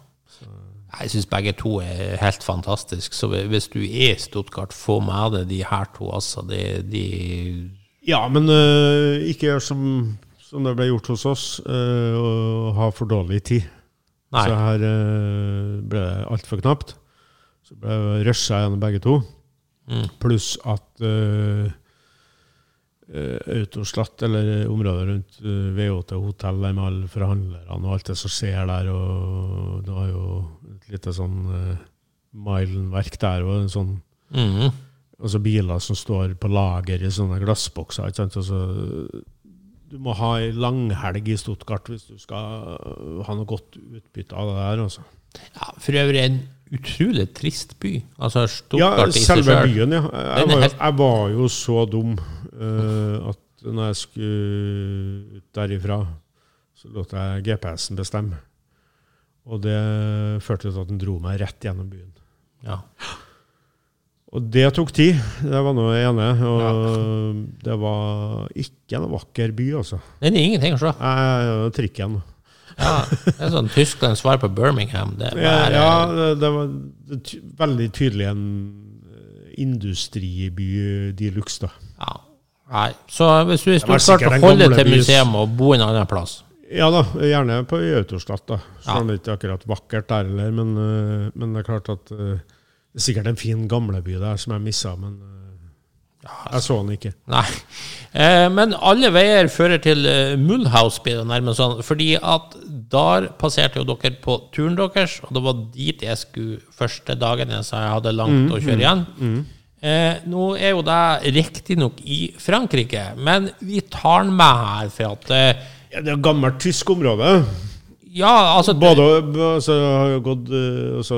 Jeg syns begge to er helt fantastiske. Så hvis du er i Stuttgart, få med deg de her to. Altså, de, de Ja, men uh, ikke gjør som, som det ble gjort hos oss, uh, og ha for dårlig tid. Nei. Så her eh, ble det altfor knapt. Så ble jeg rusha gjennom begge to. Mm. Pluss at uh, Autoslatt, eller området rundt uh, V8 hotell der med alle forhandlerne og alt det som skjer der, og det var jo et lite sånn uh, Milen-verk der, og en sånn Mhm. Altså biler som står på lager i sånne glassbokser. ikke sant? Altså, du må ha ei langhelg i Stuttgart hvis du skal øh, ha noe godt utbytte av det der. Også. Ja, for øvrig en utrolig trist by. Altså Ja, Stuttgart seg selve byen, ja. Jeg var, jo- jeg var jo så dum uh, at når jeg skulle ut derifra, så lot jeg GPS-en bestemme. Og det førte til at den dro meg rett gjennom byen. Ja. Og det tok tid, det var nå jeg enig. Og det var ikke en vakker by, altså. Den er ingenting å se. Jeg, trikken. Ja, det er sånn Tyskland svar på Birmingham. Det er Ja, bare, ja det, det var ty- veldig tydelig en eh, industriby de luxe, da. ja. Nei. Så hvis du er i Det var Stuttgart, sikkert den deg til museet og bo en annen plass. Ja da, gjerne på Autoslatt, da. Så Ja. er det ikke akkurat vakkert der heller, men, eh, men det er klart at eh, det er sikkert en fin gamleby der som jeg missa, men eh, jeg så den ikke. Nei. Eh, men alle veier fører til eh, Mulhouse, blir det nærmest sånn. Fordi at der passerte jo dere på turen deres, og det var dit jeg skulle første dagen jeg sa jeg hadde langt å kjøre igjen. Eh, nå er jo det riktignok i Frankrike, men vi tar den med her for at eh, Ja, det er gammelt tysk område. Ja, altså Både altså, har jo gått, eh, altså,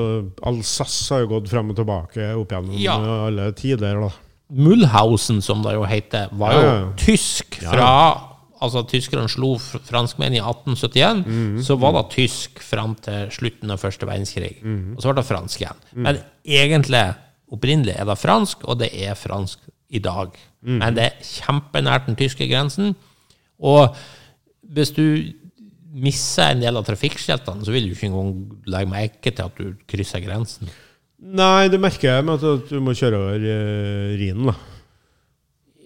Alsace har jo gått frem og tilbake opp gjennom Ja. alle tider. da. Mulhausen, som det jo heter, var jo Ja, ja, ja. tysk fra Altså, tyskerne slo fr- franskmenn i 1871, Mhm, så var det tysk fram til slutten av første verdenskrig. Mhm. Og så ble det fransk igjen. Men egentlig, opprinnelig, er det fransk, og det er fransk i dag. Mhm. Men det er kjempenært den tyske grensen. Og hvis du misser en del av trafikkskiltene, så vil du ikke engang legge merke til at du krysser grensen. Nei, det merker jeg med at du må kjøre over uh, Rhinen. da.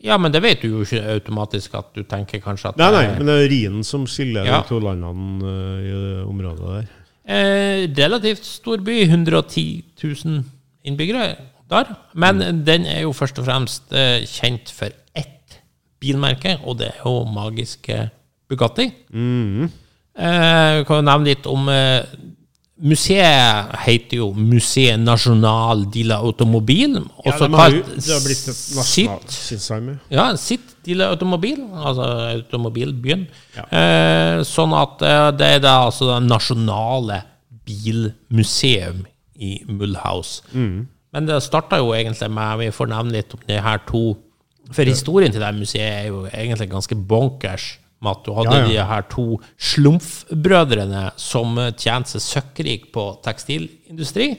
Ja, men det vet du jo ikke automatisk at du tenker kanskje at Nei, nei, men det er Rhinen som skiller Ja. de to landene uh, i det området der. Eh, relativt stor by, 110 000 innbyggere der. Men den er jo først og fremst eh, kjent for ett bilmerke, og det er jo magiske Bugatti. Eh, vi kan jo nevne litt om eh, Museet heter jo Museet National de la Automobile, Ja, også jo- kalt det har blitt et nasjonalt Ja, sitt de la Automobil, altså automobilbyen. Ja. Eh, sånn at eh, det er da altså det nasjonale bilmuseum i Mulhouse. Mm. Men det starta jo egentlig med Vi får nevne litt om de her to For historien til det museet er jo egentlig ganske bonkers. Med at du hadde Ja, ja. de her to slumfbrødrene som tjente seg søkkrik på tekstilindustri.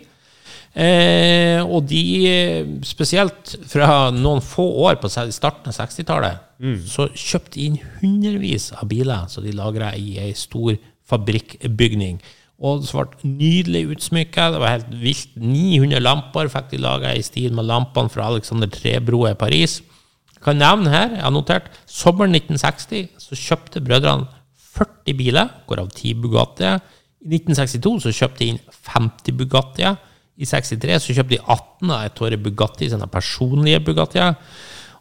Eh, og de, spesielt fra noen få år på starten av 60-tallet, så kjøpte de inn hundrevis av biler som de lagra i ei stor fabrikkbygning. Og det ble nydelig utsmykka. Det var helt vilt. 900 lamper fikk de laga i stil med lampene fra Alexander Trebro i Paris. Kan nevne her, jeg har notert, sommeren 1960 så kjøpte brødrene 40 biler, hvorav 10 Bugattier. I 1962 så kjøpte de inn 50 Bugattier. I 63 så kjøpte de 18 av Ettore Bugatti, sine personlige Bugattier.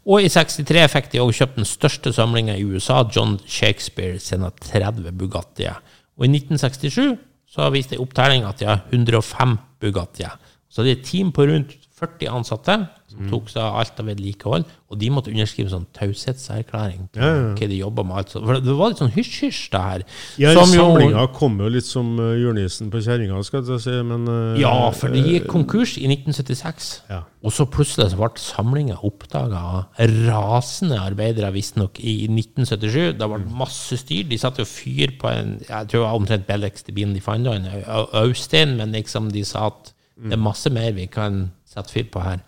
Og i 63 fikk de også kjøpt den største samlinga i USA, John Shakespeare sine 30 Bugattier. Og i 1967 så viste ei opptelling at de har 105 Bugattier. Så det er et team på rundt 40 ansatte som tok seg av alt av vedlikehold, og de måtte underskrive sånn taushetserklæring på Ja, ja. hva de jobba med. Altså. For det var litt sånn hysj-hysj, det her. Ja, Samlinga kom jo litt som uh, julenissen på kjerringa, skal jeg si, men uh, Ja, for det gikk konkurs i 1976. Ja. Og så plutselig så ble samlinga oppdaga av rasende arbeidere, visstnok, i 1977. Det ble masse styr. De satte jo fyr på en jeg tror det var omtrent billigste bilen de fant, en Au- men liksom de sa at det er masse mer vi kan sette fyr på her.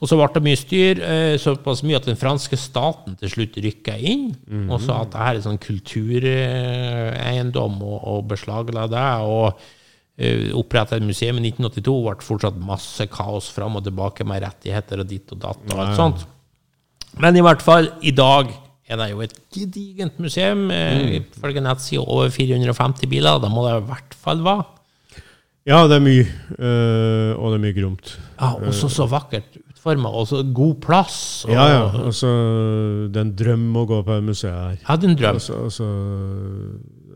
Og så ble det mye styr, eh, såpass mye at den franske staten til slutt rykka inn og sa at det her er sånn kultureiendom, og, og beslagla det. og uh, oppretta et museum i 1982, ble fortsatt masse kaos fram og tilbake med rettigheter og ditt og datt og alt sånt. Men i hvert fall, i dag er det jo et gedigent museum. eh, Ifølge nettsida over 450 biler. Da må det i hvert fall være. Ja, det er mye, uh, og det er mye gromt. Ja, også så vakkert utforma, og så god plass. Og, Ja, ja. Altså, det er en drøm å gå på det museet her. det er en drøm. Altså, altså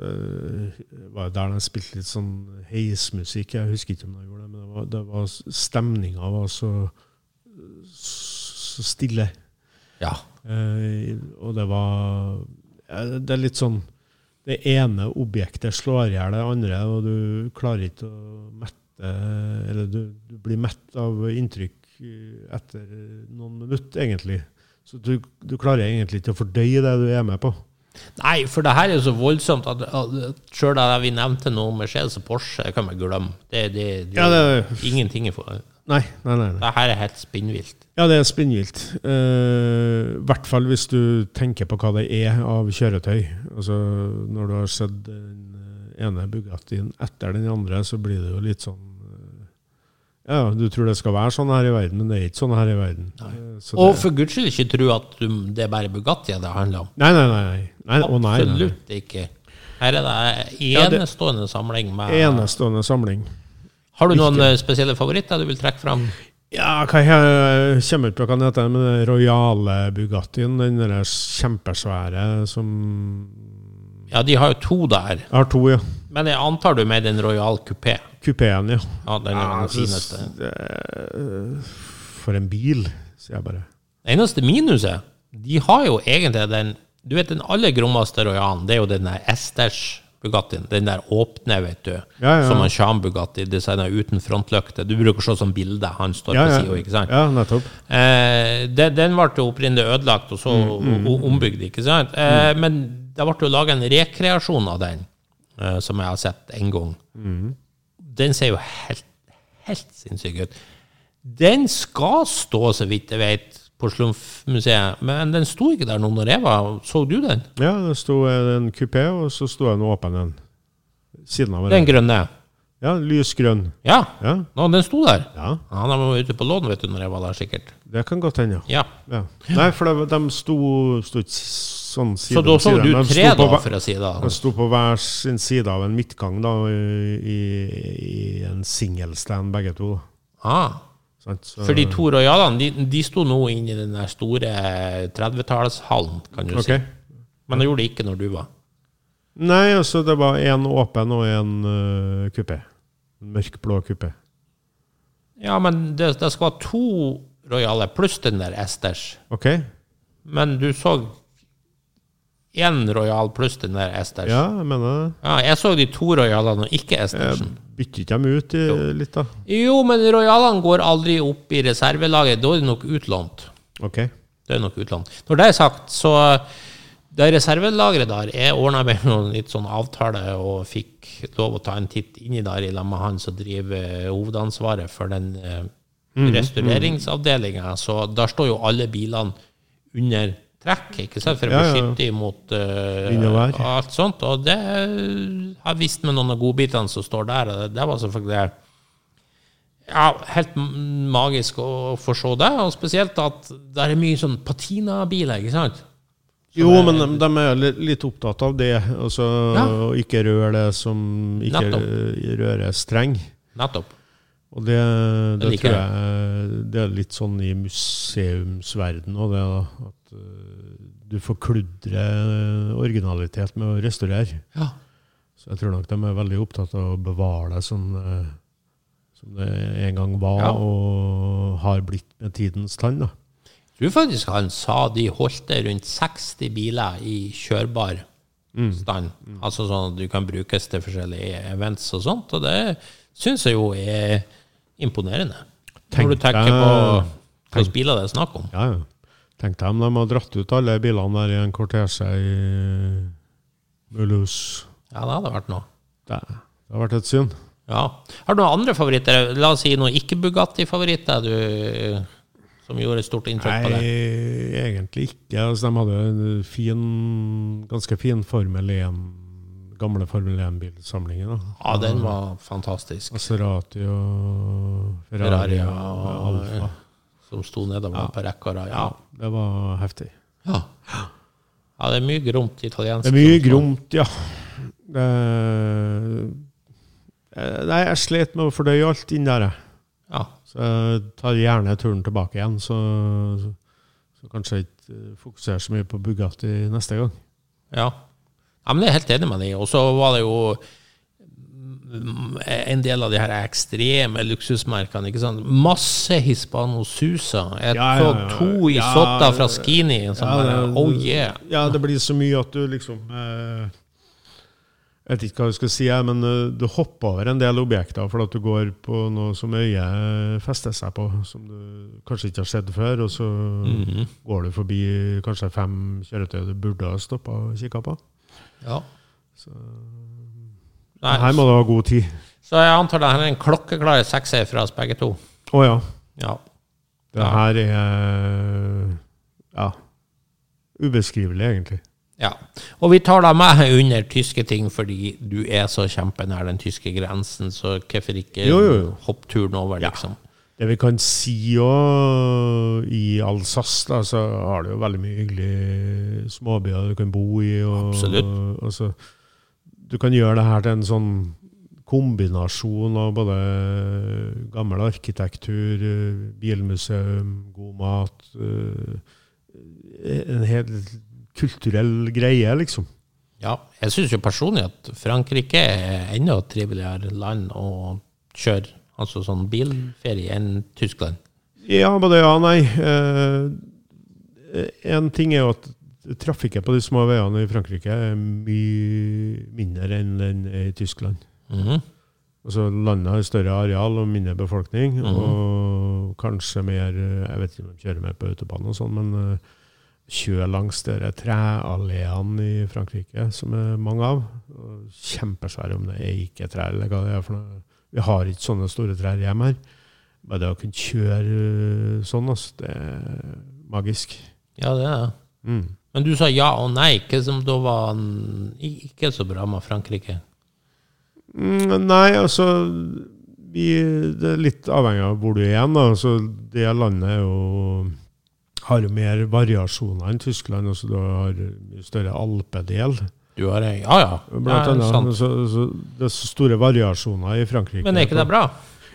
eh, var der de spilte litt sånn heismusikk. Jeg husker ikke om de gjorde det, men det var, det var stemninga var så, så stille. Ja. Eh, og det var Det er litt sånn Det ene objektet slår i hjel det andre, og du klarer ikke å mette Eller du, du blir mett av inntrykk eh, etter noen minutter, egentlig. Så du, du klarer egentlig ikke å fordøye det du er med på. Nei, for det her er så voldsomt at, at sjøl det vi nevnte nå, Mercedes og Porsche, det kan man glemme. Det, det, det, Ja, det- ingenting i forhold. Nei, nei, nei. nei. Det her er helt spinnvilt. Ja, det er spinnvilt. Eh, I hvert fall hvis du tenker på hva det er av kjøretøy. Altså, når du har sett den eh, ene Bugattien etter den andre, så blir det jo litt sånn eh, Ja, du tror det skal være sånn her i verden, men det er ikke sånn her i verden. Eh, Og for guds skyld ikke tro at du, det er bare Bugatti det handler om. nei, nei, nei. nei. nei, å, nei, nei, nei. Absolutt ikke. Her er det Ja, det- enestående samling med Enestående samling. Har du noen eh, spesielle favoritter du vil trekke fram? Ja, hva jeg jeg kommer ikke på hva den heter, men den rojale Bugattien, den der kjempesvære som Ja, de har jo to der. Jeg har to, ja. Men jeg antar du med den Royal Coupé. Coupéen, ja. Ja, den er Ja, den fineste. det er- For en bil, sier jeg bare. Eneste minuset, de har jo egentlig den Du vet den aller grommeste Royalen, det er jo den der Esters Bugattien. Den der åpne, vet du. Ja, ja. Som en Sham Bugatti, designa uten frontlykte. Du bruker se sånn bilde, han står Ja, på sida, ikke sant? ja nettopp. Eh, den, den ble opprinnelig ødelagt, og så Mm, mm, ombygd, ikke sant? Eh, Men det ble jo laga en rekreasjon av den, eh, som jeg har sett en gang. Mm. Den ser jo helt, helt sinnssyk ut. Den skal stå, så vidt jeg vet, på Slumfmuseet, men den sto ikke der nå når jeg var. Så du den? Ja, det sto en kupé, og så sto en åpen en. Siden av Den hverandre. grønne? Ja, lysgrønn. Ja. Ja, Nå, den sto der. ja, Ja, de var ute på lån, vet du, når jeg var der, sikkert. det kan godt hende, ja. Ja. ja. Nei, for de, de sto, sto ikke sånn side Så da så du tre, da, for å si det. De sto på hver sin side av en midtgang, da, i, i, en singelstand, begge to. Ah. Sant? Så- For de to royalene, de, de sto nå inne i den der store 30-tallshallen, kan du okay. si. Men det gjorde de ikke når du var. Nei, altså det var én åpen og én uh, kupé. Mørkblå kupé. Ja, men det, det skal være to royale pluss den der Esters. Ok? Men du så én royal pluss den der Estersen. Ja, jeg mener det. Ja, jeg så de to royalene og ikke Estersen. bytter ikke dem ut i, litt, da? Jo, men royalene går aldri opp i reservelaget. Da er de nok utlånt. Ok. Det er nok utlånt. Når det er sagt, så det reservelageret der Jeg ordna med noen litt sånn avtale og fikk lov å ta en titt inni der i lag med han som driver hovedansvaret for den eh, restaureringsavdelinga. Så der står jo alle bilene under trekk, ikke sant, for å Ja, ja, ja. beskytte imot eh, alt sånt. Og det har jeg visst med noen av godbitene som står der. og Det, var selvfølgelig ja, helt magisk å få se det, og spesielt at det er mye sånn patinabiler, ikke sant? Jo, men de, de er litt, opptatt av det. Altså Ja. å ikke røre det som ikke Nettopp. rører streng. Nettopp. Og det, det tror jeg det er litt sånn i museumsverden òg, det da. At eh, du forkludrer originalitet med å restaurere. Ja. Så jeg tror nok de er veldig opptatt av å bevare det som, eh, som det en gang var, Ja. og har blitt med tidens tann. da. Jeg tror faktisk han sa de holdt det rundt 60 biler i kjørbar stand. Altså sånn at du kan brukes til forskjellige events og sånt, og det syns jeg jo er imponerende. Når du tenker på hvilke biler det er snakk om. Ja, ja. Tenk deg om de har dratt ut alle bilene der i en kortesje i Mulhouse. Ja, det hadde vært noe. Det, det har vært et syn. Ja. Har du noen andre favoritter? La oss si noen ikke-Bugatti-favoritter du som gjorde et stort inntrykk på Nei, egentlig ikke. Altså, de hadde en fin, ganske fin Formel 1, gamle Formel 1-bilsamlinger. Ja, den var fantastisk. Maserati og Ferrari Ferrari og og Alfa. Som sto nedover på rekka. rad. Ja. Det var heftig. Ja. ja, det er mye gromt italiensk. Det er mye gromt, ja. Det, nei, jeg slet med å fordøye alt inn der, jeg. Ja. Så jeg tar gjerne turen tilbake igjen, så, så, så kanskje jeg ikke eh, fokuserer så mye på Bugatti neste gang. Ja. ja, men det er jeg helt enig med deg. Og så var det jo en del av de her ekstreme luksusmerkene. ikke sant? Masse Hispano Susa. Jeg Ja, så ja. to i Ja, sotta fra Skini. Bare, det- oh yeah. Ja, det blir så mye at du liksom eh, Jeg vet ikke hva jeg skal si, men eh, du hopper over en del objekter for at du går på noe som øyet fester seg på, som du kanskje ikke har sett før, og så Mhm. går du forbi kanskje fem kjøretøy du burde ha stoppa og kikka på. Ja. Så Nei, her må du ha god tid. så jeg antar det her er en klokkeklar sekser fra oss begge to. Å ja. Ja. Det Ja. her er ja, ubeskrivelig, egentlig. Ja. Og vi tar deg med under tyske ting fordi du er så kjempenær den tyske grensen, så hvorfor ikke Jo, jo, jo. hoppe turen over, Ja. liksom? Det vi kan si òg i Alsace, da, så har du jo veldig mye hyggelige småbyer du kan bo i. Og, Absolutt. Og, så, du kan gjøre det her til en sånn kombinasjon av både gammel arkitektur, bilmuseum, god mat eh, En helt kulturell greie, liksom. Ja, jeg syns jo personlig at Frankrike er enda triveligere land å kjøre altså sånn bilferie enn Tyskland. Ja, både ja og nei. Eh, en ting er jo at trafikken på de små veiene i Frankrike er mye mindre enn den er i Tyskland. Mhm. Altså Landet har større areal og mindre befolkning, Mhm. og kanskje mer eh, Jeg vet ikke om de kjører mer på autobahn og sånn, men kjører kjør langs de trealleene i Frankrike, som er mange av. og Kjempesvære, om det er eiketrær eller hva det er for noe. Vi har ikke sånne store trær hjemme her. Bare det å kunne kjøre eh, sånn, altså, det er magisk. Ja, det er det. Mm. Men du sa ja og nei, hva som da var ikke så bra med Frankrike? Mm, nei, altså vi, Det er litt avhengig av hvor du er igjen. Da. Altså, det landet er jo, har mer variasjoner enn Tyskland. Altså, du har større alpedel. Du har Ja, ja. Blant ja annet, sant. så, så det er så store variasjoner i Frankrike. Men er ikke det bra?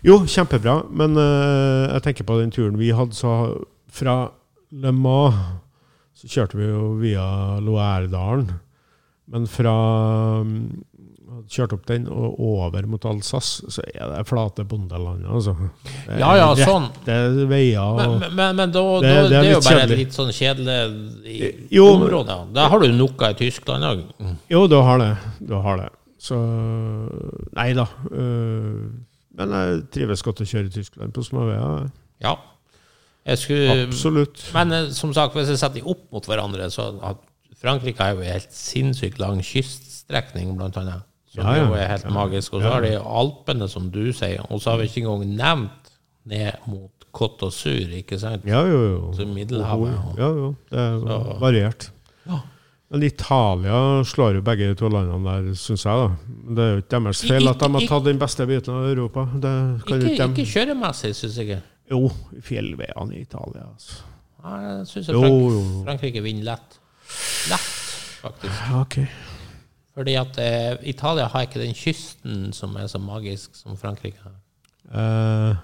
Jo, kjempebra. Men uh, jeg tenker på den turen vi hadde, så fra Le Mans så kjørte vi jo via Loærdalen. Men fra mm, Kjørte opp den og over mot Alsace, så er det flate bondelandet, altså. Det Ja, ja, rette sånn. veier Men, men, men, da, Det- da, det er det er jo bare kjedelig. litt sånn kjedelig Jo, område. Da har du noe i Tyskland òg. Jo, du har det. Du har det. Så Nei da. øh, men jeg trives godt å kjøre i Tyskland på små veier. Ja. Skulle, Absolutt. men eh, som sagt, hvis jeg setter de opp mot hverandre, så at Frankrike har jo en helt sinnssykt lang kyststrekning, blant annet. Som Ja, ja. jo er helt magisk. Og så Ja. har de Alpene, som du sier. Og så har vi ikke engang nevnt ned mot Côte d'Azur, ikke sant? Ja, jo, jo. Så Middelhavet. og- Ja, jo. Det er Så- variert. Ja. Men Italia slår jo begge de to landene der, syns jeg. da. Det er jo ikke deres feil at de har tatt den beste biten av Europa. Det kan Ikke, ikke kjøremessig, syns jeg. Jo, fjellveiene i Italia, altså. Ja, Jeg syns Frank. Frankrike vinner lett. Lett, faktisk. Okay. Fordi at eh, Italia har ikke den kysten som er så magisk som Frankrike har. Eh,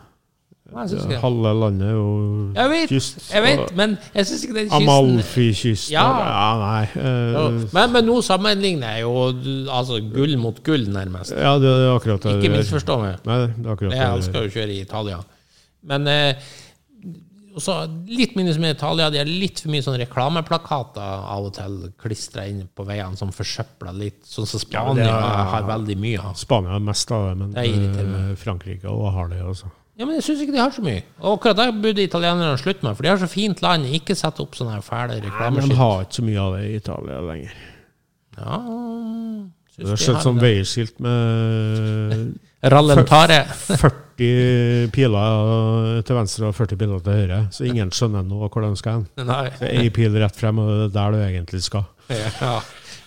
det. halve landet er jo Jeg vet, kyst. jeg vet, men jeg syns ikke den kysten Amalfi-kysten Ja. ja, nei. eh, Men, men nå sammenligner jeg jo altså, gull mot gull, nærmest. Ja, det er akkurat det. Ikke misforstå meg. Nei, det er akkurat Jeg elsker å kjøre i Italia. Men eh, også litt mindre som i Italia. De har litt for mye sånne reklameplakater av og til klistra inn på veiene som forsøpler litt. Sånn som Spania ja, er- har veldig mye av. Spania er mest av det, men Det eh, Frankrike også har det. altså. Ja, men jeg syns ikke de har så mye. Og akkurat det burde italienerne slutte med, for de har så fint land. Ikke sette opp sånne fæle Nei, men reklameskilt. de har ikke så mye av det i Italia lenger. Ja, Det har skjedd sånn veiskilt med Rallentare. 40 piler til venstre og 40 piler til høyre, så ingen skjønner nå hvor de skal hen. Ei pil rett frem, og det er der du egentlig skal. Ja,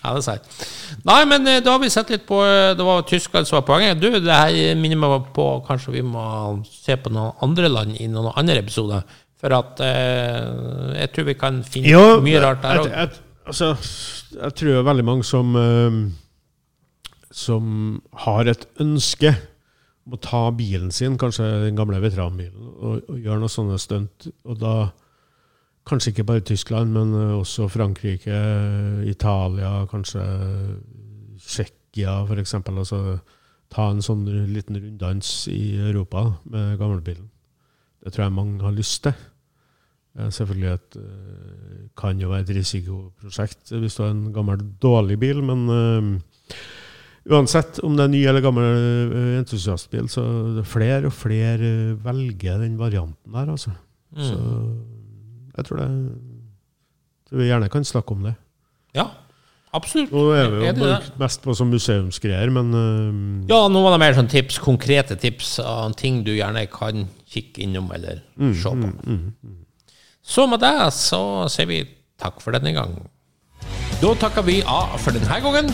ja, det er sant. Nei, men eh, da har vi sett litt på eh, Det var Tyskland som var poenget. Du, det her minner meg på Kanskje vi må se på noen andre land i noen andre episoder. For at eh, jeg tror vi kan finne mye rart der òg. altså, jeg tror veldig mange som eh, Som har et ønske om å ta bilen sin, kanskje den gamle veteranbilen, og, og gjøre noe sånne stunt. Og da kanskje ikke bare Tyskland, men eh, også Frankrike, Italia, kanskje Tsjekkia f.eks. Altså ta en sånn liten runddans i Europa med gamlebilen. Det tror jeg mange har lyst til. Eh, Selvfølgelig et, eh, kan jo være et risikoprosjekt hvis du har en gammel, dårlig bil, men uansett om det er ny eller gammel eh, entusiastbil, så det er flere og flere velger den varianten der, altså. Så jeg tror det tror vi gjerne kan snakke om det. Ja, absolutt. Nå er vi jo brukt mest på som museumsgreier, men uh, Ja, nå var det mer sånn tips, konkrete tips av ting du gjerne kan kikke innom eller se på. Så med det så sier vi takk for denne gang. Da takker vi A for denne gangen.